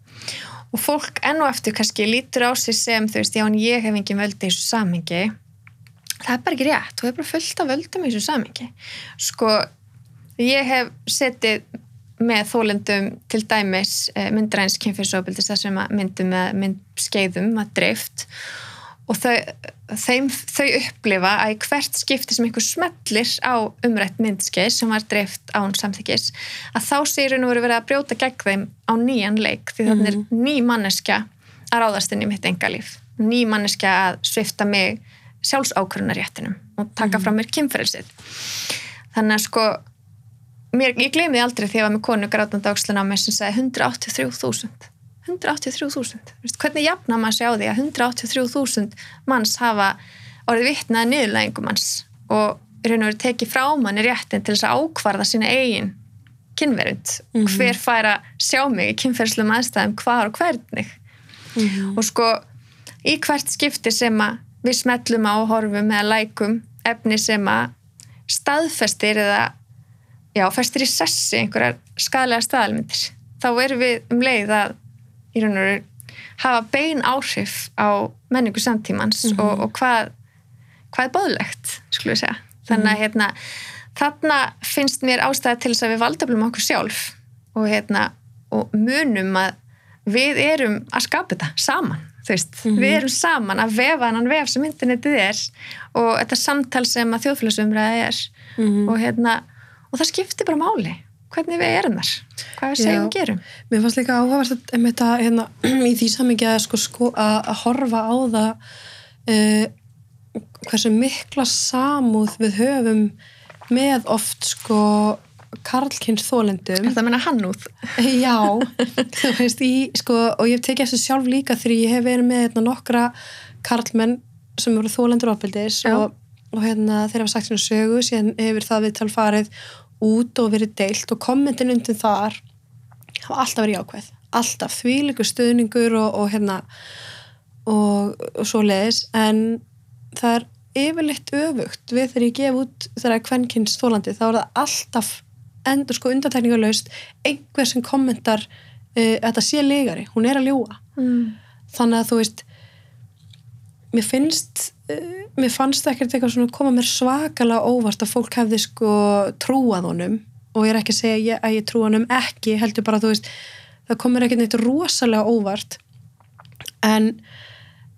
Og fólk enn og eftir kannski lítur á sig sem þú veist, já en ég hef engin völdi í þessu samengi það er bara ekki rétt, þú hefur bara fullt af völdum í þessu samengi sko, ég hef setið með þólendum til dæmis eh, myndræns kynfyrsóbildis þar sem myndum með mynd skeiðum að dreift. Og þau, þeim, þau upplifa að í hvert skipti sem einhver smellir á umrætt myndskeið sem var dreift án samþykis að þá sér nú verið að brjóta gegn þeim á nýjan leik því þannig er ný manneskja að ráðast inn í mitt engalíf ný manneskja að svifta mig sjálfsákvörunaréttinum og taka frá mér kynferðsið þannig að sko mér, ég gleymiði aldrei þegar ég var með konu grátandi ákslun á mig sem sagði 183.000 183.000 Vist, hvernig jafna maður sig á því að 183.000 manns hafa orðið vittnaði niðurlægingum manns og raun og veru tekið frá manni réttin til þess að ákvarða sína eigin kynverund? Hver fær að sjá mig í kynferðslum aðstæðum hvar og hvernig? Og sko í hvert skipti sem að við smellum á horfum eða lækum efni sem að staðfestir eða já, festir í sessi einhverjar skadalega staðalmyndir. Þá erum við um leið að í raun og veru hafa bein áhrif á menningu samtímans og, og hvað hvað er bóðlegt, skulum við segja. Þannig að hérna, þarna finnst mér ástæða til þess að við valdaflum okkur sjálf og hérna og munum að við erum að skapa þetta saman þú veist, við erum saman að vefa annan vef sem internetið er og þetta samtal sem að þjóðfélagsumræða er og hérna og það skiptir bara máli. Hvernig við erum þar. Hvað við segjum og gerum. Mér fannst líka áhugavert að um þetta, hérna, <clears throat> í því samingi að, sko, sko, horfa á það uh, hversu mikla samúð við höfum með oft sko karlkynns þólendum það að menna hannúð? Já, <laughs> þú veist, í, sko, og ég tekið þessu sjálf líka því ég hef verið með hérna, nokkra karlmenn sem eru þólendur ofbeldis Já. og, og hérna, þeir hafa sagt svona sögu síðan hefur það við talfarið út og verið deilt og kommentin undir þar hafa alltaf verið jákvæð. Alltaf þvílíkur stuðningur og, og hérna og, og svo leiðis en það er yfirleitt öfugt við þegar ég gef út þegar kvenkins þólandi þá er það alltaf endur sko undantekningarlaust einhver sem kommentar uh, þetta sé legari, hún er að ljúa Mm. þannig að þú veist mér finnst mér fannst það ekkert eitthvað svona koma mér svakalega óvart að fólk hefði sko trúað honum. Og ég er ekki að segja ég, að ég trúa honum ekki heldur bara þú veist það komur ekkert neitt rosalega óvart. En,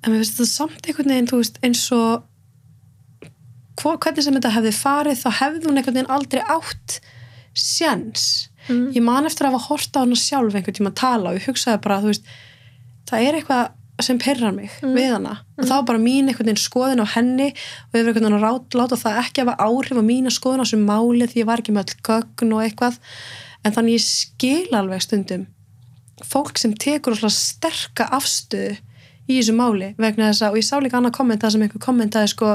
en mér finnst þetta samt einhvern veginn þú veist eins og hvo, hvernig sem þetta hefði farið þá hefði hún einhvern veginn aldrei átt sjens Mm. ég man eftir að hafa hort á hana sjálf einhvern tíma að tala og ég hugsaði bara þú veist, það er eitthvað sem perrar mig við hana. Og það var bara mín einhvern veginn skoðun á henni og ég verið einhvern veginn að láta það ekki hafa áhrif á mína skoðun á þessum máli því ég var ekki með öll gögn og eitthvað. En þannig ég skil alveg stundum fólk sem tekur svona sterka afstöðu í þessu máli vegna þess að, og ég sá líka annað kommenta sem einhver kommentaði sko,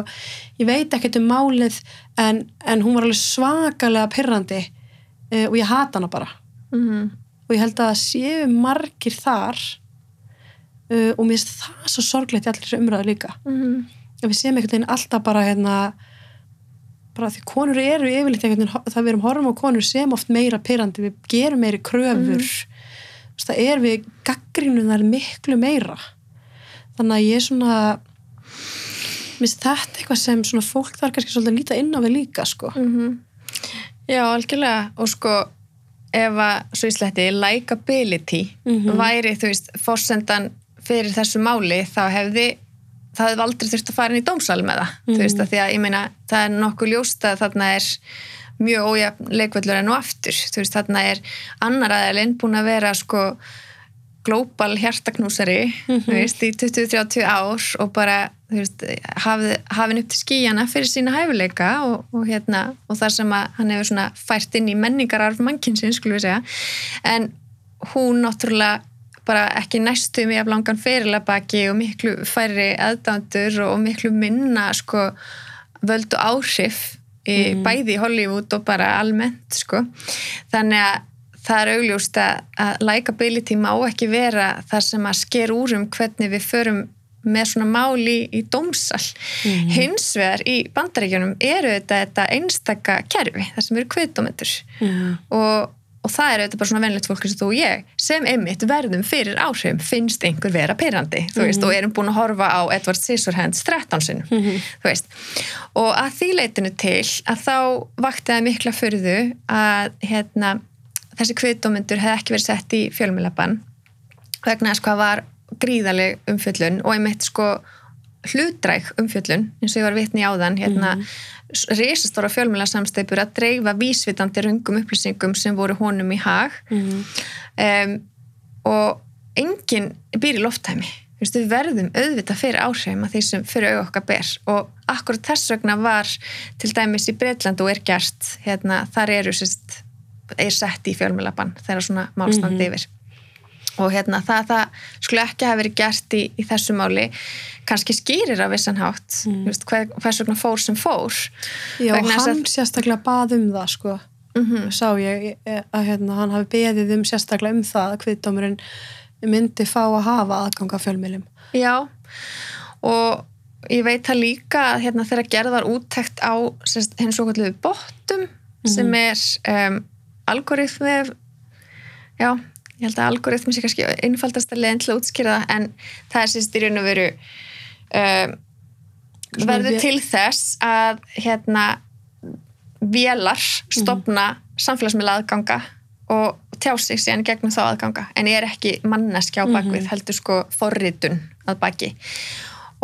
ég veit ekkert um málið en, en hún var alveg svakalega pirrandi uh, og ég hata hana bara. Mm. og ég held að séu margir þar uh, og mér finnst það svo sorglegt í allir þessu umræðu líka Mm. að við séum einhvern veginn alltaf bara hérna bara því konur eru yfirleitt einhvern veginn, það við erum horfum á konur sem oft meira pyrrandi, við gerum meiri kröfur mm. það er við gaggrínum þar miklu meira þannig að ég er svona minnst þetta eitthvað sem svona fólk þarf kannski svolítið að líta inn á við líka sko Mhm. Já, algjörlega og sko ef að, svo í sletti, likability Mhm. væri, þú veist, forsendan fyrir þessu máli, þá hefði það hefði aldrei þurft að fara inn í dómsal með það, þú veist, að því að ég meina það er nokkuð ljóst að þarna er mjög ójafn leikvöllur en og aftur. Þú veist, þarna er annar aðeilinn búin að vera sko global hjartaknúsari þú veist, í 20-30 ár og bara veist, hafði, hafin upp til skíjana fyrir sína hæfileika og, og, hérna, og þar sem hann hefur fært inn í menningararf segja. En hún náttúrulega bara ekki næstu mig af langan fyrirlega baki og miklu færri aðdándur og miklu minna sko völdu áhrif í, bæði í Hollywood og bara almennt sko. Þannig að það er augljóst að, að likability má ekki vera það sem að sker úr um hvernig við förum með svona máli í dómsal. Hins vegar í bandaríkjunum eru þetta, þetta einstaka kerfi það sem eru kviðdómendur. Mm. og, og það er auðvitað bara svona venlegt fólk eins og þú og ég sem einmitt verðum fyrir áhrifum finnst einhver vera pyrrandi þú veist, og erum búin að horfa á Edward Scissorhands 13 sinnum, þú veist. Og að því leitinu til að þá vakti það mikla fyrðu að hérna, þessi kviðdómyndur hefði ekki verið sett í fjölmilaban vegna þess hvað var gríðaleg umfjöllun og einmitt sko hlutræk umfjöllun eins og ég var vitni í áðan hérna, mm. risastóra fjölmjöla samsteipur að dreifa vísvitandi rungum upplýsingum sem voru honum í hag. Mm. um, og enginn býr í veist, við verðum auðvitað fyrir áhrifum að því sem fyrir auðvitað okkar ber. Og akkurat þess vegna var til dæmis í Breitland og er gert hérna, þar eru sérst, er sett í fjölmjölabann þegar svona málstandi yfir og hérna það, það skulle ekki hafa verið gert í, í þessu máli kannski skýrir á vissan hátt mm. hver, hvers vegna fór sem fór Já, Vegna hann að- sérstaklega bað um það sko Mhm. sá ég að hérna, hann hafi beðið um sérstaklega um það að kviðdómurinn myndi fá að hafa aðganga fjölmiðlum. Já, og ég veit það líka að hérna, þegar gerð var úttekt á sérst, hinn svo kallu bottum sem er um, algoritmi já, ég held að algoritmi sé kannski einfaldast að leiðin til að útskýra það en það er sérst í raun og veru um, verður til þess að hérna vélar stopna samfélagsmiðla aðganga og tjá sig síðan gegnum þá aðganga en ég er ekki manneski á bakvið heldur sko forritun að baki.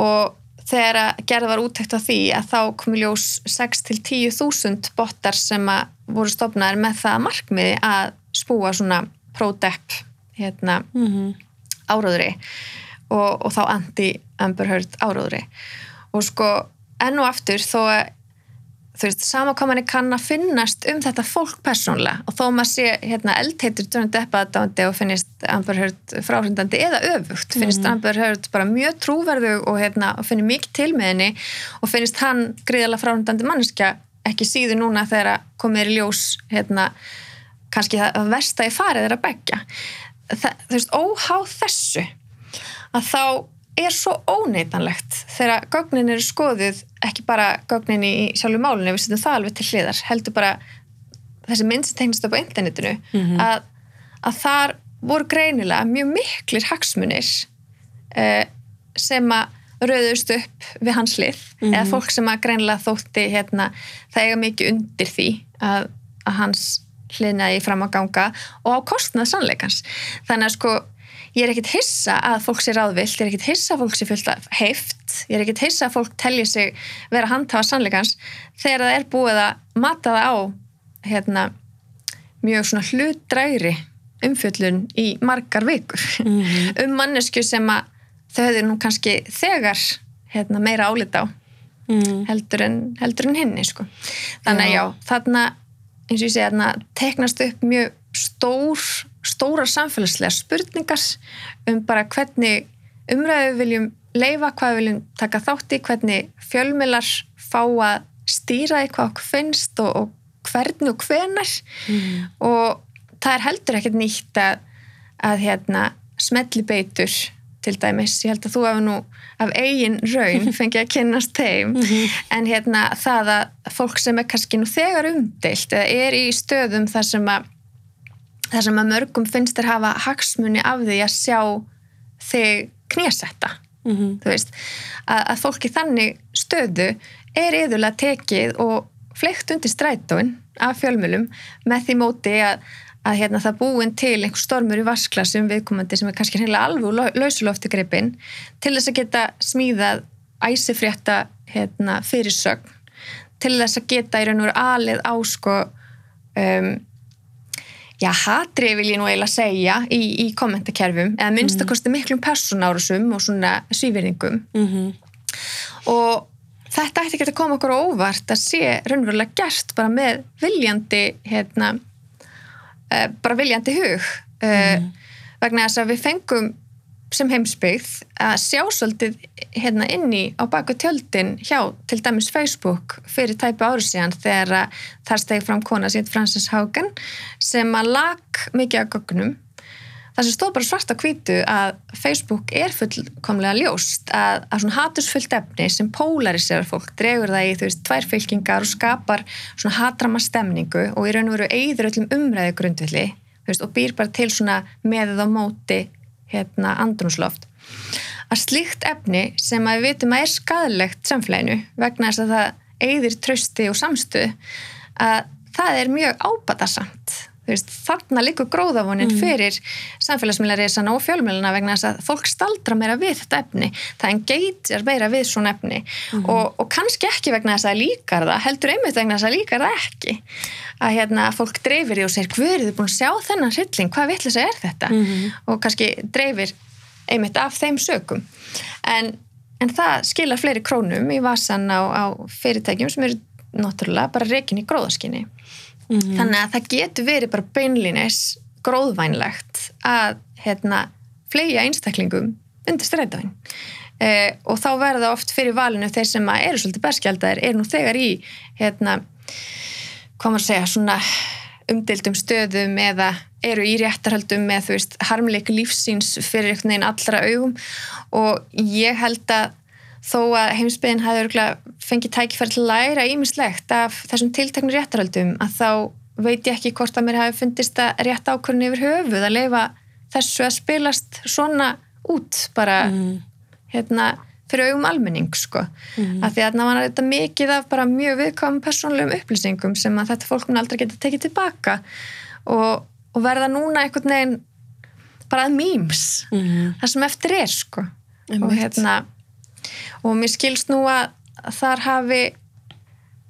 Og þegar að gerð var úttekt á því að þá kom í ljós 6 til 10 þúsund bottar sem að voru stopnaðir með það að markmiði að spúa svona pro-depp hérna Mm -hmm. áróðri og, og þá anti-Amber Heard áróðri og sko enn og aftur þó að þú veist, sama hvað manni kann að finnast um þetta fólk persónlega og þó maður sé hérna, eldheitur Johnny Depp aðdándi og finnist Amber Heard fráhrindandi eða öfugt, finnst Amber Heard bara mjög trúverðu og, hérna, og finnir mikið til með henni og finnst hann gríðalega fráhrindandi manneskja ekki síður núna þegar að komið er í ljós hérna, kannski það versta í farið er að begja þú veist, óháð þessu að þá er svo óneitanlegt þegar gögnin eru skoðuð ekki bara gögnin í sjálfu málunni við setjum það alveg til hliðar heldur bara þessi mynd sem tegnast upp á internetinu að, að þar voru greinilega mjög miklir hagsmunir eh, sem að rauðust upp við hans lið eða fólk sem að greinilega þótti hérna, það eiga mikið undir því að, að hans hliðnaði fram að ganga og á kostnað sannleikans þannig að sko ég er ekkit hissa að fólk sé ráðvilt ég er ekkit hissa að fólk sé fullt af heift ég er ekkit hissa að fólk telji sig vera handhafa sannleikans þegar það er búið að mata það á hérna, mjög svona hlutdrægri umfjöllun í margar vikur <laughs> um mannesku sem að þau hefur nú kannski þegar hérna, meira álita á Mm. heldur en, heldur en hinni sko. þannig að já, Já. þarna eins og ég segi, þarna teknast upp mjög stór, stórar samfélagslega spurningar um bara hvernig umræðu viljum leifa, hvað við viljum taka þátt í hvernig fjölmilar fá að stýra í hvað okkur finnst og, og hvernig og hvenar Mm. og það er heldur ekkert nýtt að, að hérna, smelli beitur til dæmis, ég held að þú hefur nú af eigin raun <laughs> fengið að kynnast þeim. En hérna það að fólk sem er kannski nú þegar umdeilt eða er í stöðum þar sem að þar sem að mörgum finnst þér hafa hagsmuni af því að sjá þig knésetta Mhm. þú veist, að, að fólki þannig stöðu er yðurlega tekið og fleikt undir strætóin af fjölmjölum með því móti að, að hérna, það búin til einhver stormur í vasklasum viðkomandi sem er kannski hreinlega alveg úr lausulofti greipin til þess að geta smíðað æsifrétta hérna, fyrirsögn til þess að geta í raun og alið á sko um, já, hatri vil ég nú eiginlega segja í, í kommentakerfum eða minnstakosti miklum personárusum og svona svívirðingum Mhm. og þetta ætti ekki að koma okkur óvart að sé raunverulega gert bara með viljandi hérna, uh, bara viljandi hug uh, vegna þess að við fengum sem heimsbyggð að sjá svolítið hérna inni á baku tjöldin hjá til dæmis Facebook fyrir tæpu ári síðan þegar þar stegi fram kona sínt Frances Haugen sem að lag mikið af gögnum það sem stóð bara svart á hvítu að Facebook er fullkomlega ljóst að, að svona hatursfullt efni sem polariserar fólk, dregur það í þú veist tvær fylkingar og skapar svona hatrama stemningu og í raun og veru eigður öllum umræðu grundvilli veist, og býr bara til svona meðið á móti hérna andrumsloft að slíkt efni sem að við vitum að er skadalegt samfélaginu vegna þess að það eigðir trösti og samstuð að það er mjög ábatasamt veist, þarna líkur gróðavonin fyrir samfélagsmiðlarisana og fjölmiðluna vegna þess að fólk staldra meira við þetta efni. Það engeitir meira við svona efni. Og, og kannski ekki vegna þess að líkar það heldur einmitt vegna þess að líkar það ekki. Að hérna, fólk dreifir í og segir hvað eru þið búin að sjá þennan hrylling, hvað vitlis er þetta? Og kannski dreifir einmitt af þeim sökum. En, en það skilar fleiri krónum í vasan á, á fyrirtækjum sem eru náttúrulega bara reikin í gróðaskinni þannig að það getur verið bara beinlínis gróðvænlegt að hérna, fleia einstaklingum undir strætóin eh, og þá verða oft fyrir valinu þeir sem eru svolítið berskjaldar er nú þegar í hérna, hvað maður að segja svona umdildum stöðum eða eru í réttarhaldum með veist harmleik lífsíns fyrir einhvern veginn allra augum. Og ég held að þó að heimsbyðin örgulega fengið tækifæri til að læra ímislegt af þessum tilteknum réttarhaldum að þá veit ég ekki hvort að mér hafi fundist að rétt ákvörðin yfir höfuð að leifa þessu að spilast svona út bara mm. hérna fyrir augum almenning sko Mm. af því að það var þetta mikið af bara mjög viðkvæmum persónulegum upplýsingum sem að þetta fólk mun aldrei geta tekið tilbaka og, og verða núna einhvern veginn bara að mýms Mm. það sem eftir er sko og hérna og mér skilst nú að þar hafi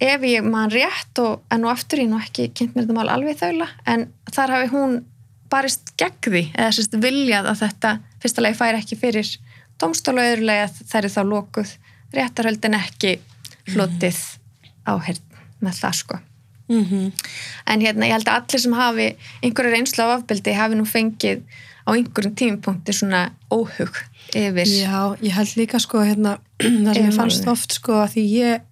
ef ég man rétt og en nú aftur ég nú ekki kynnt mér þetta mál alveg þaula en þar hafi hún barist gegn því eða sérst viljað að þetta fyrsta lagi færi ekki fyrir domstóla og öðrulega þær er þá lokuð réttarhöldin ekki hlotið áherð með það sko. Mm en hérna ég held að allir sem hafi einhverju reynslu af afbeldi hafi nú fengið á einhverjum tímapunkti svona óhug yfir Já, ég held líka sko hérna, <clears throat> það sem ég fannst oft sko að því ég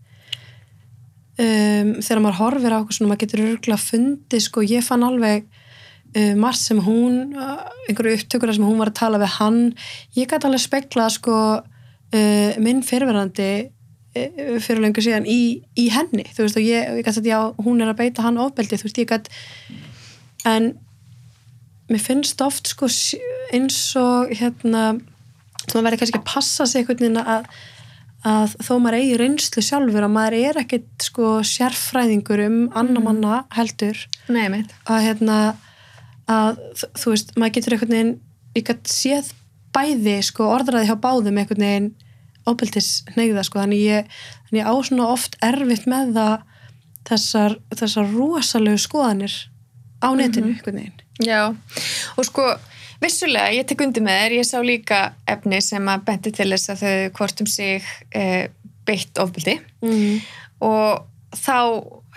um, þegar maður horfir á okkur svona maður getur örgulega fundið sko ég fann alveg uh, margt sem hún uh, einhverju upptökur sem hún var að tala við hann. Ég gæti alveg speklað sko uh, minn fyrirverandi uh, fyrir lengur síðan í, í henni. Þú veist og ég, ég gæti að já hún er að beita hann ofbeldi þú veist ég gæti en mér finnst oft sko eins og hérna þú verður kannski að passa sig einhvern veginn að, að þó maður eigi reynslu sjálfur að maður er ekkert sko sérfræðingur um annar manna heldur. Nei, að hérna að þú veist, maður getur einhvern veginn gætt séð bæði sko orðræði hjá báðum einhvern veginn óbeltis hnegða sko þannig ég, ég á svona oft erfitt með það þessar, þessar rosalegu skoðanir á netinu einhvern veginn Já, og sko vissulega, ég tek undir með þér, ég sá líka efni sem að benti til þess að þau hvort um sig eh, beitt ofbeldi mm. og þá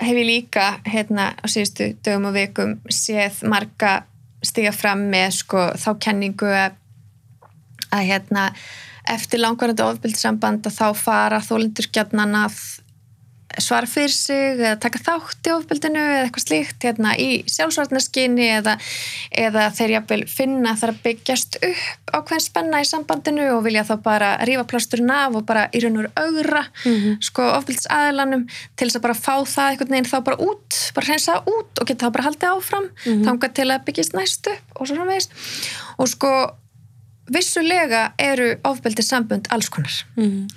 hef ég líka hérna á síðustu dögum og vikum séð marga stiga fram með sko þá kenningu að, að hérna eftir langvarandi ofbeldissamband að þá fara þólendur gjarnan að svara fyrir sig eða taka þátt í ofbeldinu eða eitthvað slíkt hérna í sjálfsvarnarskinni eða, eða þeir jafnvel finna þar að byggjast upp ákveðin spenna í sambandinu og vilja þá bara rífa plásturinn af og bara í raun og veru augra Mhm. sko ofbeldsaðilanum til þess að bara fá það einhvern veginn þá bara út, bara hreinsa út og geta þá bara haldið áfram Mhm. þangað til að byggjast næst upp og svo framvegis og sko vissulega eru ofbeldi sambund alls konar Mm.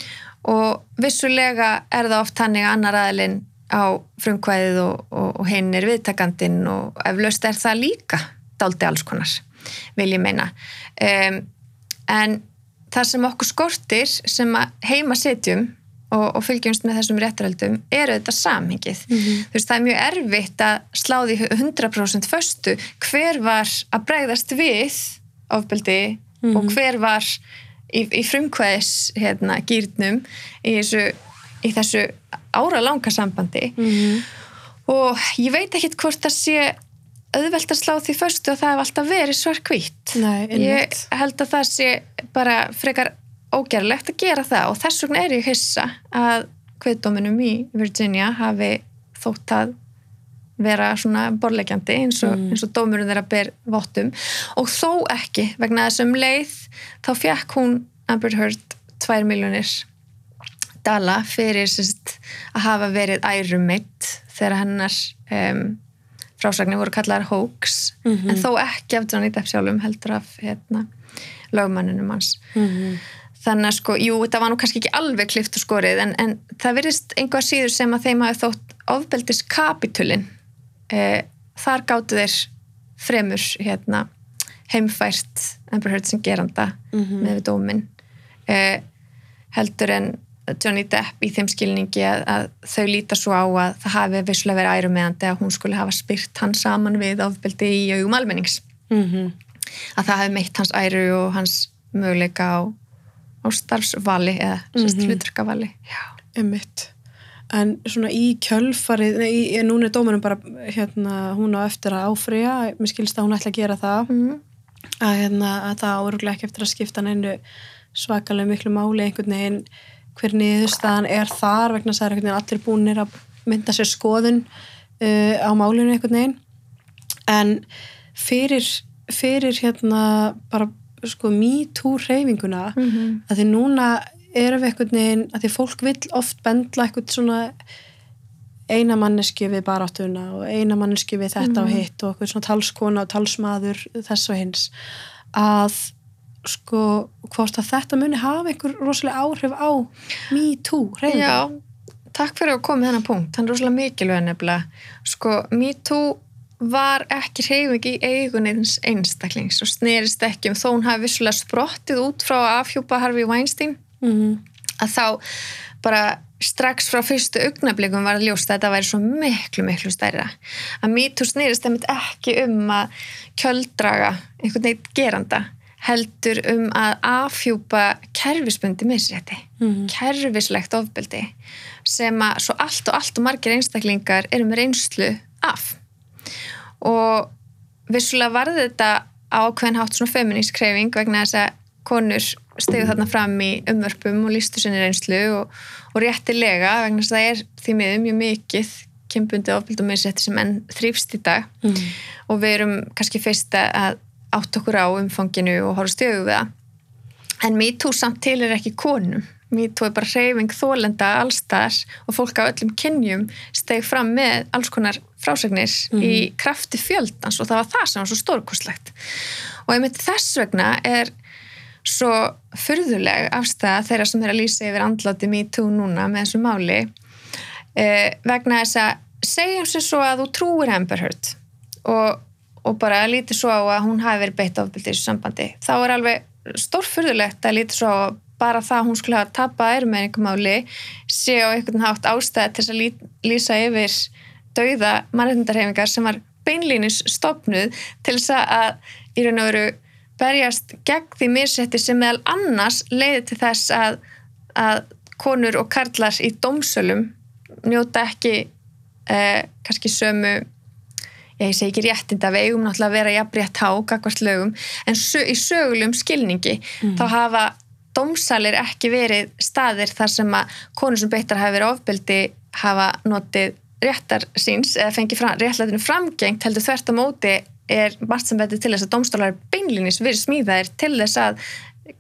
Og vissulega er það oft hannig að annar aðilinn á frumkvæðið og, og, og hinn er viðtakandinn og eflaust er það líka daldi alls konar, vil ég meina um, en það sem okkur skortir sem heima setjum og, og fylgjumst með þessum réttaröldum er auðvitað samhengið Mhm. þú veist það er mjög erfitt að sláði 100% föstu hver var að bregðast við ofbeldi og Mhm. hver var í, í frumkvæðis hérna, gýrnum í þessu, í þessu ára langa sambandi. Mm. og ég veit ekkit hvort það sé auðvelt að slá því föstu að það hef alltaf verið svarkvít ég held að það sé bara frekar ógerlegt að gera það og þess vegna er ég hissa að kveðdóminum í Virginia hafi þótt að vera svona borlegjandi eins og, Mm. og dómurinn þeirra ber vottum og þó ekki vegna þess um leið þá fekk hún Amber Heard 2 miljónir dala fyrir sérst, að hafa verið ærumeitt þegar hennar um, frásagnir voru kallar hoax Mhm. en þó ekki af Johnny Depp sjálfum heldur af hérna, lögmanninum hans Mhm. þannig að sko, jú, þetta var nú kannski ekki alveg klift og skorið en, en það virðist einhvað síður sem að þeim hafi þótt ofbeldis kapitulin eh, þar gáttu þeir fremur hérna, heimfært Amber Heard sem geranda Mhm. með við dómin eh, heldur en Johnny Depp í þeim skilningi að, að þau líta svo á að það hafi vissulega verið ærumeðandi að hún skulle hafa spyrt hann saman við ofbeldi í augum almennings Mhm. að það hafi meitt hans æru og hans möguleika á, á starfsvali eða mm Mhm. hlutverkavali Já. Einmitt. En svona í kjölfarið, nei, núna er dómarum bara, hérna, hún á eftir að áfrýja, mér skilst að hún ætla að gera það, Mm. að, hérna, að það áruglega ekki eftir að skipta neinu svakalega miklu máli einhvern veginn, hver niðurstaðan er þar vegna það er einhvern veginn allir búinir að mynda sér skoðun uh, á málinu einhvern veginn. en fyrir, fyrir hérna bara sko me too reyfinguna mm -hmm. að því núna erum við einhvern veginn að því fólk vill oft bendla eitthvað svona eina manneski við baráttuna og eina manneski við þetta Mhm. og hitt og eitthvað svona talskona og talsmaður þess og hins að sko hvort að þetta muni hafa einhver rosalega áhrif á me too reyfinguna Já, takk fyrir að koma þennan punkt, hann er rosalega mikilvæg nefnilega. Sko, MeToo var ekki hreyfing í eigunins einstaklings og snerist ekki um þó hún hafi vissulega sprottið út frá afhjúpa Harvey Weinstein mm að þá bara strax frá fyrstu augnablikum var að ljósta að þetta væri svo miklu, miklu stærra. Að MeToo snerist einmitt ekki um að kjöldraga einhvern veginn geranda heldur um að afhjúpa kerfisbundi misrétti -hmm. kerfislegt ofbeldi sem að svo allt og allt og margir einstaklingar eru með reynslu af og vissulega varði þetta ákveðin hátt svona feminist kreyfing vegna þess að konur stegu þarna fram í umvörpum og lístu sinni reynslu og, og réttilega vegna þess að það er því miður mjög mikið kynbundi ofbeldi og misrétti sem enn þrýfst í dag. Mhm. og við erum kannski fyrst að átt okkur á umfanginu og horfa stjögu við það. En MeToo samt til er ekki konum. MeToo er bara hreyfing þólenda allstar og fólk á öllum kynjum steg fram með alls konar frásagnir í krafti fjöldans og það var það sem var svo stórkostlegt. Og einmitt þess vegna er svo furðuleg afstæða þeirra sem er að lýsa yfir andláti MeToo núna með þessu máli eh, vegna þess að segjum sér svo að þú trúir Amber Heard og, og bara lítið svo á að hún hafi verið beitt ofbeldi í þessu sambandi þá er alveg stórfurðulegt að lítið svo á bara það að hún skulle hafa tapað erumæringumáli sé á einhvern hátt ástæða til að lí, lýsa yfir dauða mannreitindarhefingar sem var beinlínis stopnuð til þess að í raun og veru berjast gegn því misrætti sem meðal annars leiði til þess að, að konur og karlar í dómsölum njóta ekki eh, kannski sömu ég segi ekki réttinda, við eigum náttúrulega að vera jafnrétt há, gagvart lögum en sö, í sögulegum skilningi þá hafa dómsalir ekki verið staðir þar sem að konur sem beittar hafa verið ofbeldi hafa notið réttar síns eða fengið fram, réttlætinu framgengt heldur þvert á móti er margt sem betur til þess að dómstólar beinlinis verið smíðaðir til þess að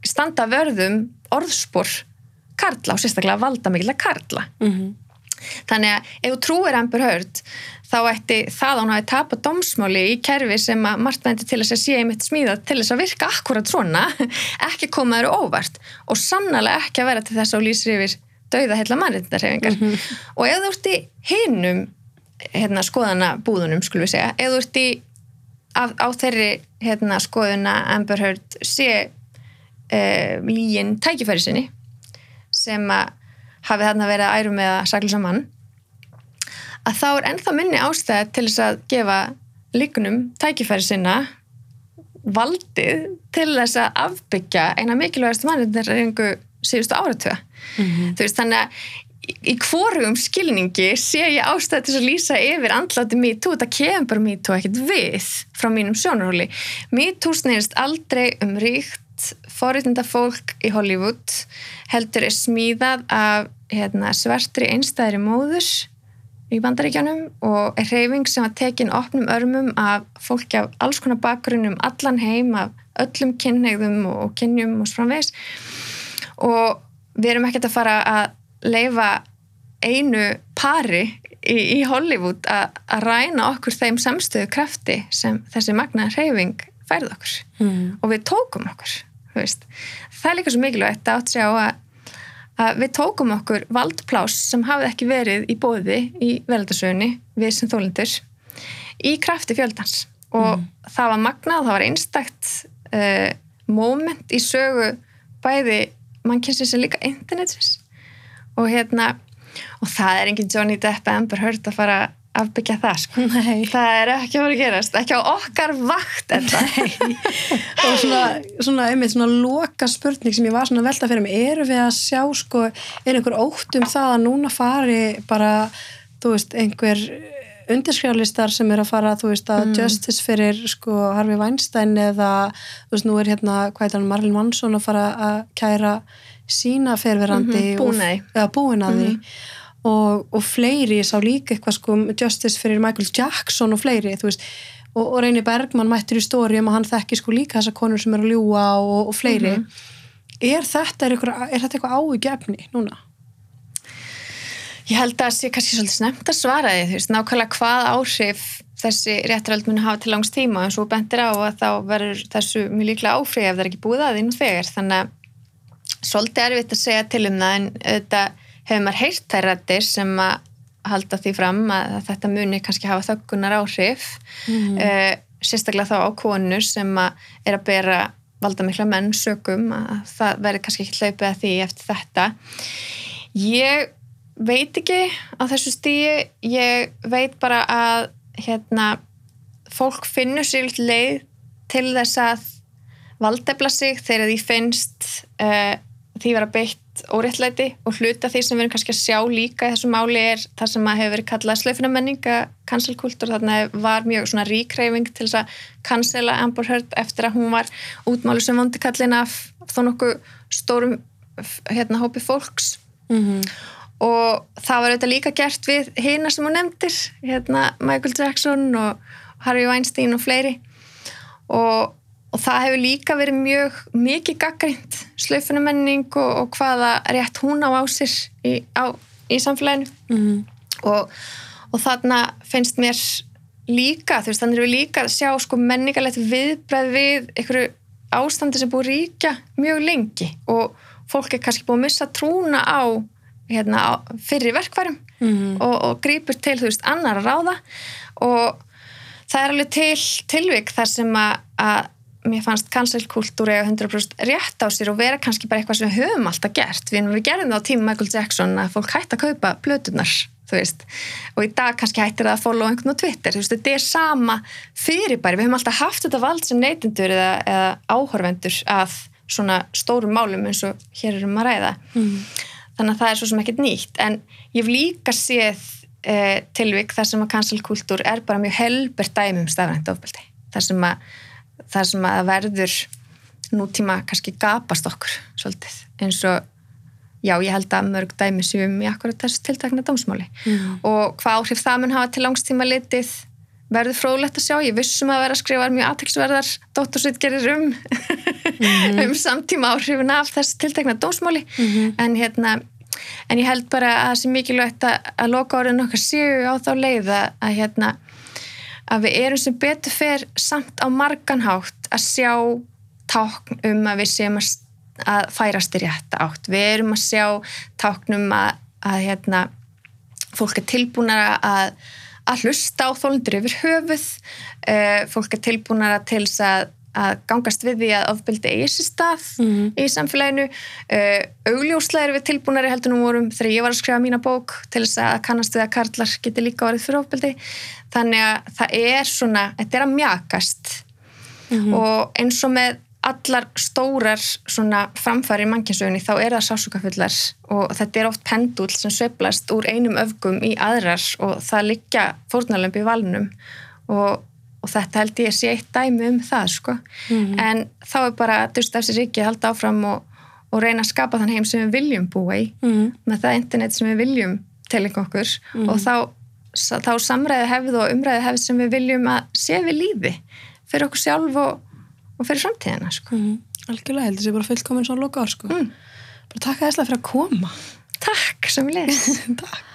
standa vörðum orðspor karla og sérstaklega valda mikilvæg karla. Mhm. Þannig að ef þú trúir Amber Heard þá ætti það að hún hafi tapað dómsmáli í kerfi sem að margt bendir til þess að sé einmitt smíðað til þess að virka akkurat svona <laughs> ekki koma þér óvart og sannlega ekki að vera til þess að lýsir yfir dauða heilla mannréttindarhefingar og ef þú ert í hinum hérna, skoðana búðunum skulum við segja, ef þú ert í á, á þeirri hérna, skoðuna Amber Heard sé uh, lígin tækifæri sinni sem að hafi þarna verið að ærum með að saklusa mann að þá er ennþá minni ástæð til þess að gefa líkunum tækifæri sinna valdið til þess að afbyggja eina mikilvægast mannreitindarengu síðustu áratöða þú veist þannig að í- hvorum skilningi sé ég ástæð til að lýsa yfir andláti MeToo, þetta kemur bara MeToo ekkert við frá mínum sjónarhóli. MeToo snýrist aldrei um ríkt forréttinda fólk í Hollywood heldur er smíðað af hérna, svartri einstæðri móður í bandaríkjanum og er hreyfing sem var tekin opnum örmum af fólki af alls konar bakgrunnum allan heim af öllum kynneigðum og, kynjum og framvegs og við erum ekkert að fara að leifa einu pari í, í Hollywood að að ræna okkur þeim samstöðu krafti sem þessi magna hreyfing færð okkur. Mhm. og við tókum okkur það er líka svo mikilvægt að átt sig á að, að við tókum okkur valdplás sem hafði ekki verið í bóði í veldasögunni við sem þólendur í krafti fjöldans. Og það var magnað, það var einstakt uh, moment í sögu bæði mannkynsins en líka internetsins og hérna og það er engin Johnny Depp eða Amber Heard að fara afbyggja það sko. Nei. það er ekki að fara að gerast ekki á okkar vakt og svona, svona, einmitt, svona loka spurning sem ég var svona velta fyrir mig eru við að sjá sko, er einhver ótt um það að núna fari bara, þú veist, einhver undirskrifalistar sem er að fara, þú veist, að justice fyrir sko Harvey Weinstein eða þú veist, nú er hérna, hvað er hann, Marlon Manson að fara að kæra sína ferverandi að því. eða búin að því. Og, og fleiri, ég sá líka eitthvað sko justice fyrir Michael Jackson og fleiri, veist. Og, og Reyni Bergmann mættur í stóri um að hann þekki sko líka þessar konur sem eru að ljúa og, og fleiri. Er þetta, er, er þetta eitthvað áhugjefni núna? Ég held að það sé kannski svolítið snemt að svara því, þú veist, nákvæmlega hvað áhrif þessi rétturöld muni hafa til langs tíma. Og svo bentir á að þá verður þessu mjög líklega áfrið ef það er ekki búið að þínu þegar, þannig að svolítið erfitt að segja til um það en þetta hefur maður heyrt þær rættir sem að halda því fram að þetta muni kannski hafa þöggunar áhrif mm. uh, sérstaklega þá á konur sem að er að bera valda mikla menn sögum að það verður kannski ekki hlaupið að því eftir þetta ég veit ekki á þessu stíi ég veit bara að hérna fólk finnur sér leið til þess að valdefla sig þegar því finnst uh, því vera beitt óréttlæti og hluta því sem við erum kannski að sjá líka í þessu máli er það sem að hefur verið kallað slöfunamenninga kanselkultúr, þarna var mjög svona ríkreifing til þess að kansela Amber Heard eftir að hún var útmálu sem vondi kallin af þó nokkuð stórum hérna hópi fólks. Mm -hmm og það var auðvitað líka gert við hýna sem hún nefndir hérna Michael Jackson og Harvey Weinstein og fleiri. Og, og það hefur líka verið mjög mikið gaggrind slöfunumenning og, og hvaða rétt hún á á sér í, á, í samfélaginu mm -hmm. og, og þarna finnst mér líka, þú veist þannig er við líka að sjá sko menningarlegt viðbreið við einhverju ástandi sem búið ríkja mjög lengi og fólk er kannski búið að missa trúna á hérna, fyrir verkvarum mm -hmm. og, og grýpur til þú veist annar að ráða og það er alveg til tilvik þar sem að mér fannst kanselkultúri eða 100% rétt á sér og vera kannski bara eitthvað sem við höfum alltaf gert. Við, við gerðum það á tíma Michael Jackson að fólk hætti að kaupa blötunar og í dag kannski hættir það að follow einhvern á Twitter, veist, þetta er sama fyrirbæri, við höfum alltaf haft þetta vald sem neytindur eða, eða áhorvendur að svona stórum málum eins og hér erum að ræða. Mm. Þannig að það er svo sem ekkert nýtt. En ég hef líka séð eh, tilvík þar sem að kansalkultúr er bara mjög helbert dæmi um stafrænt ofbeldi. Þar sem að, þar sem að verður nútíma kannski gapast okkur svolítið. Eins og já ég held að mörg dæmi séum í akkurat þessu tiltakna dómsmáli. Mm. og hvað áhrif það mun hafa til langstíma litið verður fróðlegt að sjá, ég vissum að vera að skrifa mjög aðtæksverðar dóttursvitgerir um mm <laughs> um samtíma áhrifin af þessu tiltekna dómsmáli. Mm en hérna en ég held bara að það sé mikilvægt að, að loka orðin okkar séu á þá leið að hérna að við erum sem betur fer samt á marganhátt að sjá tákn um að við séum að, að færast í rétta átt. Við erum að sjá táknum að, að hérna fólk er tilbúinara að að hlusta á þólundur yfir höfuð uh, fólk er tilbúinara til að, að gangast við því að ofbeldi eigi sér stað mm í samfélaginu. Uh, augljóslega er við tilbúinari heldur nú vorum þegar ég var að skrifa mína bók til þess að kannast við að karlar geti líka varðið fyrir ofbeldi. Þannig að það er svona, þetta er að mjakast. Mm og eins og með allar stórar svona framfæri í mannkjænsögunni þá er það sásukafullar og þetta er oft pendul sem söblast úr einum öfgum í aðrar og það liggja fórnalömpi í valnum. Og, og þetta held ég að sé eitt dæmi um það sko mm -hmm. en þá er bara að dust af sér ekki að halda áfram og, og reyna að skapa þann heim sem við viljum búa í mm -hmm. með það internet sem við viljum til okkur mm -hmm. og þá, þá samræði hefð og umræði hefð sem við viljum að sé við lífi fyrir okkur sjálf og og fyrir framtíðina sko. mm, algjörlega heldur sér bara fullkominn svona loka ár sko. mm. bara takk aðeinslega fyrir að koma takk sem leys <laughs> takk